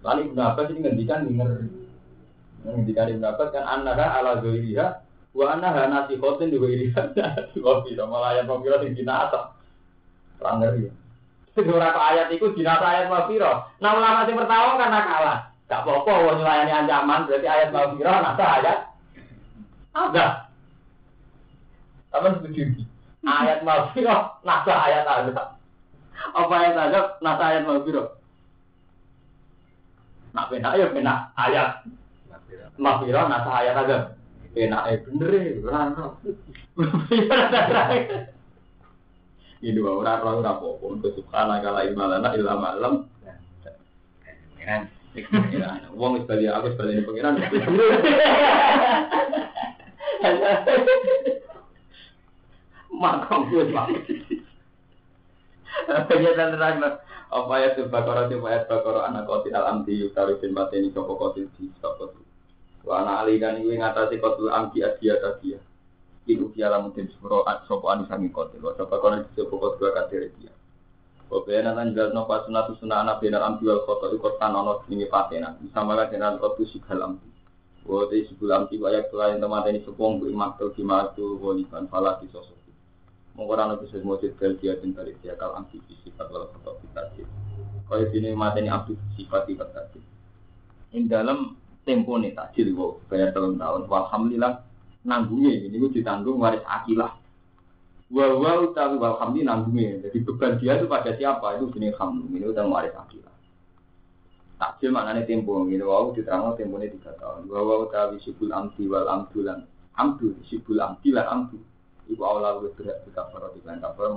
Lalu Ibn Abbas ini ngendikan denger ngendikan Ibn Abbas kan anara ala zoiriha Wa ana hana si khotin juga ini. Wa fi malah ayat mafiro sing dinasa. Terang ngeri. Ora kok ayat iku dinasa ayat mafiro. Nah ulama sing pertama karena kalah. Gak apa-apa wong nyulayani ancaman berarti ayat mafiro nasa ayat. Ada. Apa setuju? Ayat mafiro nasa ayat ada. Apa ayat ada nasa ayat mafiro? Nak penak ya penak ayat. Mafiro nasa ayat ada. Penak eh bener ya, ora [LAUGHS] ora. Ini wae ora ora ora apa-apa. Untuk subhana kala imalana illa malam. Kan. Wong wis bali aku wis bali ni pengiran. Makam gue mak. Penyetan terang apa ya bakara tuh ayat bakara anak kotil alam di utawi bin bateni sopo kotil di sopo. Wa ana ali dan iku ngatasi kotil amki adia tadia. Iku dia lamun den suro sopo anu sangi kotil. Wa sopo kono di sopo kotil kadir dia. Wa bayana tan jalno pas sunatu sunah ana benar amki wal kotil iku tanono sini patena. Bisa malah dengan kotil sigal amki. Wa te sigal amki wa yak lain temateni sopo nggo makto di matu wolikan fala di sosok. Mengkoran itu semua jadwal dia cinta dia kalau anti sifat walau foto kita sih. Kalau sini mateni abdi sifat sifat tadi. Ini dalam tempo nih tajil wow bayar tahun tahun. Alhamdulillah nanggungnya ini gue ditanggung waris akilah. Wah wah utawi alhamdulillah nanggungnya. Jadi beban dia itu pada siapa itu jenis hamdul ini udah waris akilah. Takjil maknanya tempo gitu. Wow diterangkan tempo ini tiga tahun. Wah wah utawi sibul amdi wal amdulan. Amdu sibul amdi lan amdu. Ibu Allah lebih berat di kain kafar